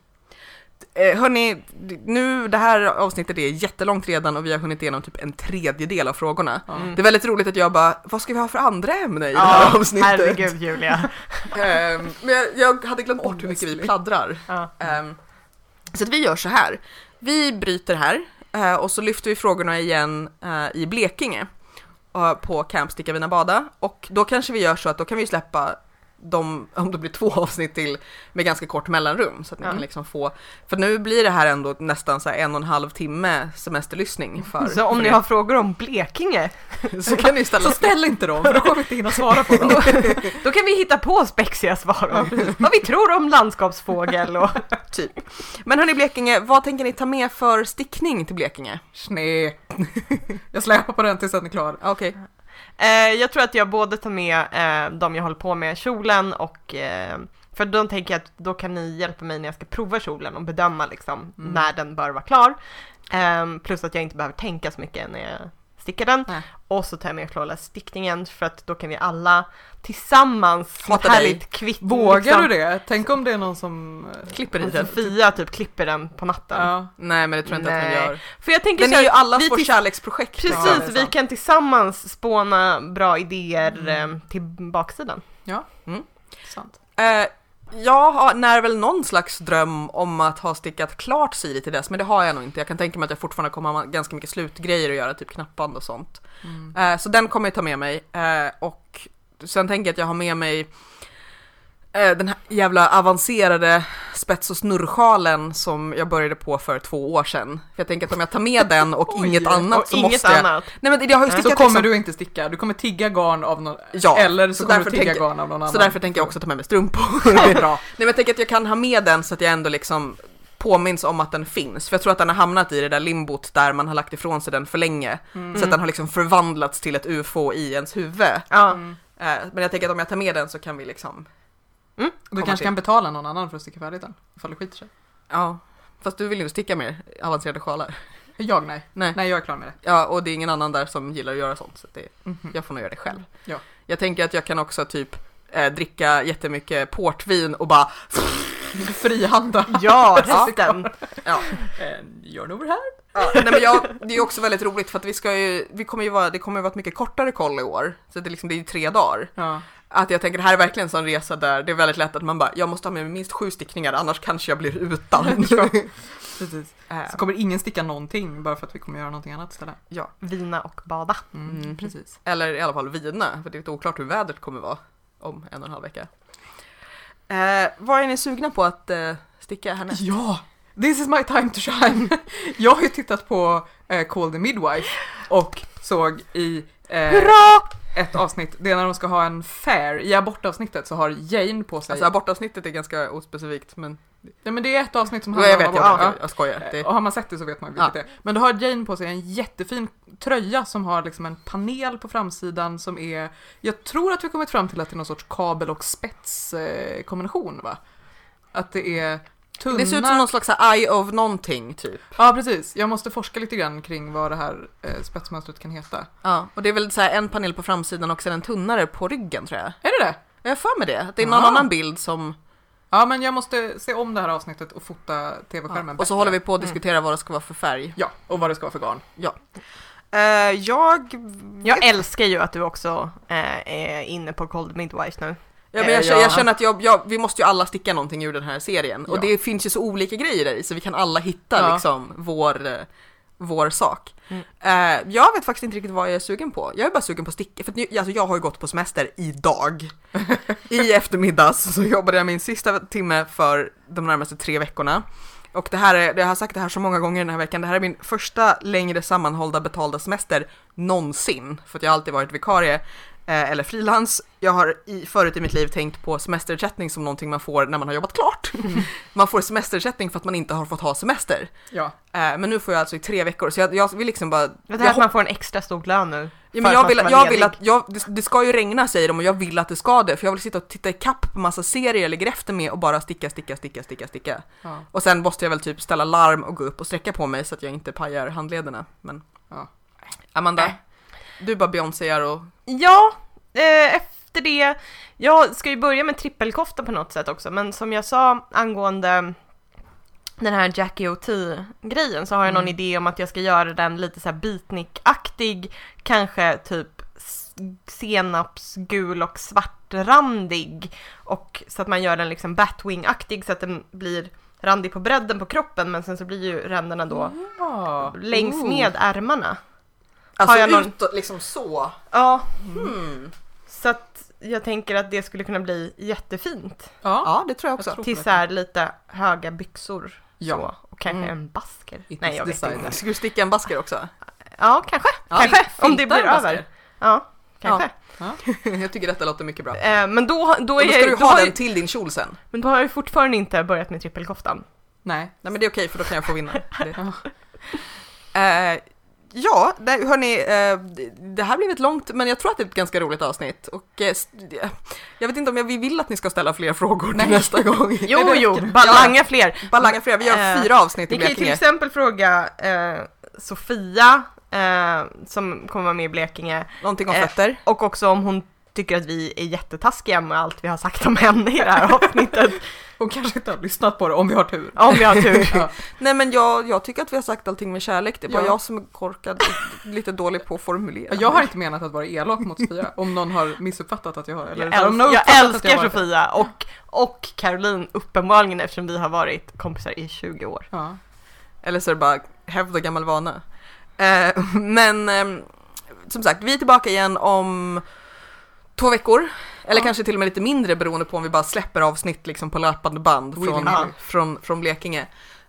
Eh, hörni, nu det här avsnittet är jättelångt redan och vi har hunnit igenom typ en tredjedel av frågorna. Mm. Det är väldigt roligt att jag bara, vad ska vi ha för andra ämne i det här avsnittet? herregud Julia. Ehm, men jag, jag hade glömt bort hur mycket vi pladdrar. Ja. Ehm, så att vi gör så här. Vi bryter här eh, och så lyfter vi frågorna igen i Blekinge Eh, på Camp Sticka Vina Bada. Och då kanske vi gör så att då kan vi släppa de, om det blir två avsnitt till med ganska kort mellanrum så att ni Ja. kan liksom få, för nu blir det här ändå nästan så här en och en halv timme semesterlyssning för, Så om för ni har frågor om Blekinge, så kan ni ställa Så ställ inte dem, för då kommer vi inte hinna svara på dem. då kan vi hitta på spexiga svar om vad vi tror om landskapsfågel och typ. Men hörni Blekinge, vad tänker ni ta med för stickning till Blekinge? Snä. Jag släpar på den tills den är klar. Okej. Eh, jag tror att jag både tar med eh, de jag håller på med, kjolen och eh, för då tänker jag att då kan ni hjälpa mig när jag ska prova kjolen och bedöma liksom Mm. när den bör vara klar. Eh, plus att jag inte behöver tänka så mycket när jag sticka den. Nej. Och så tar jag med trådlös stickningen för att då kan vi alla tillsammans som ett härligt kvitt. Vågar liksom, du det? Tänk om det är någon som... eh, Klipper i den. Sofia typ klipper den på natten. Ja. Nej men det tror jag inte att Nej. hon gör. För jag tänker Den så är här, ju allas vårt kärleksprojekt. Precis, Ja, är vi sant. kan tillsammans spåna bra idéer eh, till baksidan. Sant. Eh, jag när väl någon slags dröm om att ha stickat klart Siri till dess, men det har jag nog inte. Jag kan tänka mig att jag fortfarande kommer ha ganska mycket slutgrejer att göra, typ knappband och sånt. Mm. Eh, så den kommer jag ta med mig. Eh, och sen tänker jag att jag har med mig den här jävla avancerade spets och snurrsjalen som jag började på för två år sedan. För jag tänker att om jag tar med den och Oj. inget annat så inget måste jag... annat. Nej men jag har ju Så stickat kommer liksom... du inte sticka, du kommer tigga garn av någon, Ja, eller så, så kommer du tigga tänker- garn av någon annan. Så därför tänker jag också ta med mig strumpor. Bra. Nej men jag tänker att jag kan ha med den så att jag ändå liksom påminns om att den finns. För jag tror att den har hamnat i det där limbot där man har lagt ifrån sig den för länge. Så att den har liksom förvandlats till ett ufo i ens huvud. Mm. Eh, Men jag tänker att om jag tar med den så kan vi liksom, Du Komma kanske till. kan betala någon annan för att sticka färdigt den, ifall det skiter sig. ja. Fast du vill ju inte sticka mer avancerade sjalar. Jag nej. Nej. Nej, jag är klar med det. Ja, och det är ingen annan där som gillar att göra sånt. Så det, Mhm. jag får nog göra det själv. Ja. Jag tänker att jag kan också typ eh, dricka jättemycket portvin och bara, Frihanda. Ja, resten. ja. Gör nog här. Ja, nej men jag, det är också väldigt roligt för att vi ska ju, vi kommer ju vara, det kommer ju vara ett mycket kortare koll i år. Så det är liksom, det är ju tre dagar. Ja. Att jag tänker det här är verkligen en sån resa där det är väldigt lätt att man bara, jag måste ha med mig minst sju stickningar annars kanske jag blir utan. Ja. Precis. Eh, Så kommer ingen sticka någonting bara för att vi kommer göra någonting annat istället. ja, Vina och bada. Mm, Mm. Precis. eller i alla fall vina, för det är lite oklart hur vädret kommer vara om en och en halv vecka. Eh, vad är ni sugna på att eh, sticka härnäst? Ja! This is my time to shine! Jag har ju tittat på eh, Call the Midwife och såg i eh, Hurra! Ett avsnitt, det är när de ska ha en fair, i abortavsnittet så har Jane på sig, Alltså abortavsnittet är ganska ospecifikt men ja men det är ett avsnitt som jag handlar om jag, abort. jag, Ja. jag skojar. Det, Och har man sett det så vet man vilket det är. Men då har Jane på sig en jättefin tröja som har liksom en panel på framsidan som är, jag tror att vi kommit fram till att det är någon sorts kabel och spets eh, kombination va? Att det är tunna... det ser ut som någon slags eye of någonting typ. Ja precis, jag måste forska lite grann kring vad det här eh, spetsmönstret kan heta. Ja, och det är väl så här en panel på framsidan och sen en tunnare på ryggen tror jag. Är det det? Jag har för mig det, att det är någon Ah. annan bild som... Ja men jag måste se om det här avsnittet och fota tv-skärmen och så håller vi på att Mm. diskutera vad det ska vara för färg. Ja, och vad det ska vara för garn. Eh, jag... Jag älskar ju att du också eh, är inne på Cold Midwife nu. Ja, men jag, Eh, känner, jag ja. känner att jag, jag, vi måste ju alla sticka någonting ur den här serien. Och Ja. det finns ju så olika grejer där i, så vi kan alla hitta Ja. liksom vår, eh, vår sak. Mm. Eh, jag vet faktiskt inte riktigt vad jag är sugen på. Jag är bara sugen på att sticka, för nu- alltså, jag har ju gått på semester idag. I eftermiddags så jobbade jag min sista timme för de närmaste tre veckorna. Och det här är, jag har sagt det här så många gånger den här veckan, det här är min första längre sammanhållna betalda semester någonsin. För att jag har alltid varit vikarie eh, eller frilans. Jag har i, förut i mitt liv tänkt på semesterersättning som någonting man får när man har jobbat klart. Man får semesterersättning för att man inte har fått ha semester. Ja. Eh, men nu får jag alltså i tre veckor, så jag, jag vill liksom bara... Det jag är att man får en extra stor lön nu. Ja, men jag vill, jag vill att, jag, det, det ska ju regna säger de och jag vill att det ska det för jag vill sitta och titta i kapp på massa serier jag ligger efter med och bara sticka, sticka, sticka, sticka, sticka. ja. Och sen måste jag väl typ ställa larm och gå upp och sträcka på mig så att jag inte pajar handlederna. Men Ja. Amanda, Äh. Du bara Beyoncéar och Ja, eh, efter det. Jag ska ju börja med trippelkofta på något sätt också, men som jag sa angående den här Jackie O.T. grejen så har jag någon Mm. idé om att jag ska göra den lite så här beatnik-aktig, kanske typ senapsgul och svartrandig och så att man gör den liksom Batwing-aktig så att den blir randig på bredden på kroppen men sen så blir ju ränderna då Ja. längs med ärmarna. Alltså jag någon- utåt liksom så. Ja, Hmm. Så att jag tänker att det skulle kunna bli jättefint. Ja. Ja, det tror jag Jag också. tror- Till så här lite höga byxor. Ja. Så. Och kanske Mm. en basker. It Nej, jag vet decided. inte. Ska du sticka en basker också? Ja, kanske. Ja, kanske. Om det blir över. Ja, kanske. jag tycker detta låter mycket bra. Eh, men då, då Och är då ska jag, du då ha har den jag, till din kjol sen. men då har jag fortfarande inte börjat med trippelkoftan. Nej. Nej men det är okej för då kan jag få vinna. Det. Eh, ja, det, hörni, eh, det- här blev ett långt, men jag tror att det är ett ganska roligt avsnitt. Och eh, jag vet inte om jag, vi vill att ni ska ställa fler frågor till nästa gång. Jo, det jo, bara Ja. fler. Bara langa fler, vi gör Eh, fyra avsnitt i Ni kan ju till Blekinge. exempel fråga eh, Sofia eh, som kommer vara med i Blekinge. Någonting om fötter. Och också om hon tycker att vi är jättetaskiga med allt vi har sagt om henne i det här avsnittet. Och kanske inte har lyssnat på det om vi har tur. Om vi har tur. Ja. Nej men jag, jag tycker att vi har sagt allting med kärlek. Det är bara Ja. jag som är korkad och lite dålig på att formulera. Jag har inte menat att vara elak mot Sofia, om någon har missuppfattat att jag har. Eller Jag, älsk, har jag älskar har- Sofia och, och Caroline uppenbarligen eftersom vi har varit kompisar i 20 år. Ja. Eller så är det bara hävd och gammal vana. Eh, men eh, som sagt, vi är tillbaka igen om två veckor. Eller Ja. kanske till och med lite mindre beroende på om vi bara släpper avsnitt liksom på löpande band från, Willingly. från, från Blekinge.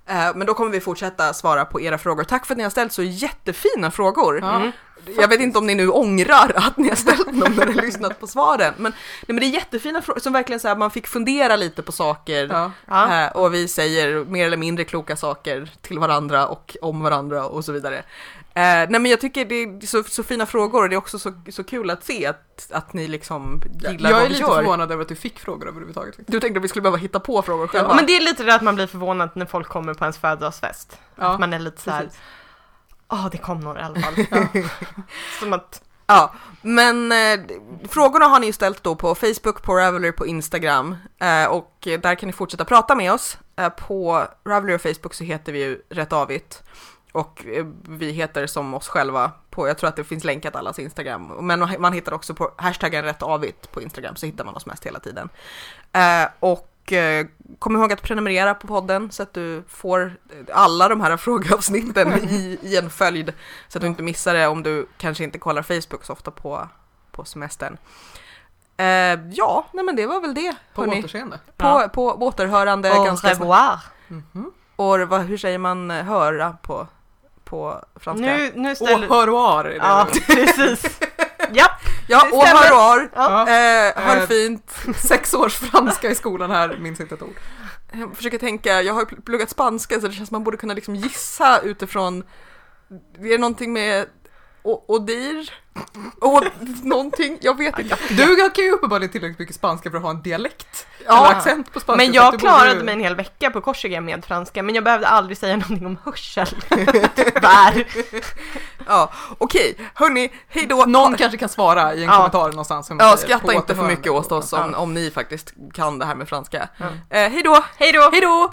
Eh, men då kommer vi fortsätta svara på era frågor. Tack för att ni har ställt så jättefina frågor. Mm. Jag vet inte om ni nu ångrar att ni har ställt dem har lyssnat på svaren. Men, nej, men det är jättefina frågor som verkligen så här, man fick fundera lite på saker. Ja. Ja. Eh, och vi säger mer eller mindre kloka saker till varandra och om varandra och så vidare. Eh, nej men jag tycker det är så, så fina frågor och det är också så, så kul att se att, att ni liksom gillar Jag vad är vi lite gör. förvånad över att du fick frågor överhuvudtaget. Du tänkte att vi skulle behöva hitta på frågor själva? Ja, men det är lite det att man blir förvånad när folk kommer på ens födelsedagsfest. Ja, Att man är lite så här. precis. Åh, det kom några i alla fall. Ja. Som att, Ja, men eh, frågorna har ni ju ställt då på Facebook, på Ravelry, på Instagram eh, och där kan ni fortsätta prata med oss. Eh, på Ravelry och Facebook så heter vi ju Rätt Avigt och eh, vi heter som oss själva på, jag tror att det finns länkat allas Instagram, men man hittar också på hashtaggen Rätt Avigt på Instagram så hittar man oss mest hela tiden. Eh, och eh, kom ihåg att prenumerera på podden så att du får alla de här frågeavsnitten i, i en följd så att du inte missar det om du kanske inte kollar Facebook så ofta på, på semestern. Eh, ja, nej men det var väl det. På hörni. återseende. På, Ja. på återhörande au revoir. Mhm. Och vad, hur säger man eh, höra på, på franska? Nu, nu Au ställer... revoir är det. Ja, precis. Japp, ja, stämmer. hör ja. Eh, det Eh, fint. Sex års franska i skolan här, minns inte ett ord. Jag försöker tänka, jag har pluggat spanska så det känns som man borde kunna liksom gissa utifrån, är det någonting med o- odir? Och någonting, jag vet inte. Du kan ju uppenbarligen tillräckligt mycket spanska för att ha en dialekt. Ja. Eller accent på spanska. Men jag klarade borde- mig en hel vecka på Korsika med franska, men jag behövde aldrig säga någonting om hörsel. Tyvärr. Ja, okej, hörni, hej då. Någon kanske kan svara i en Ja. kommentar någonstans. Ja, skratta inte för mycket åt oss om, om ni faktiskt kan det här med franska. Ja. Eh, hej då! Hej då! Hej då!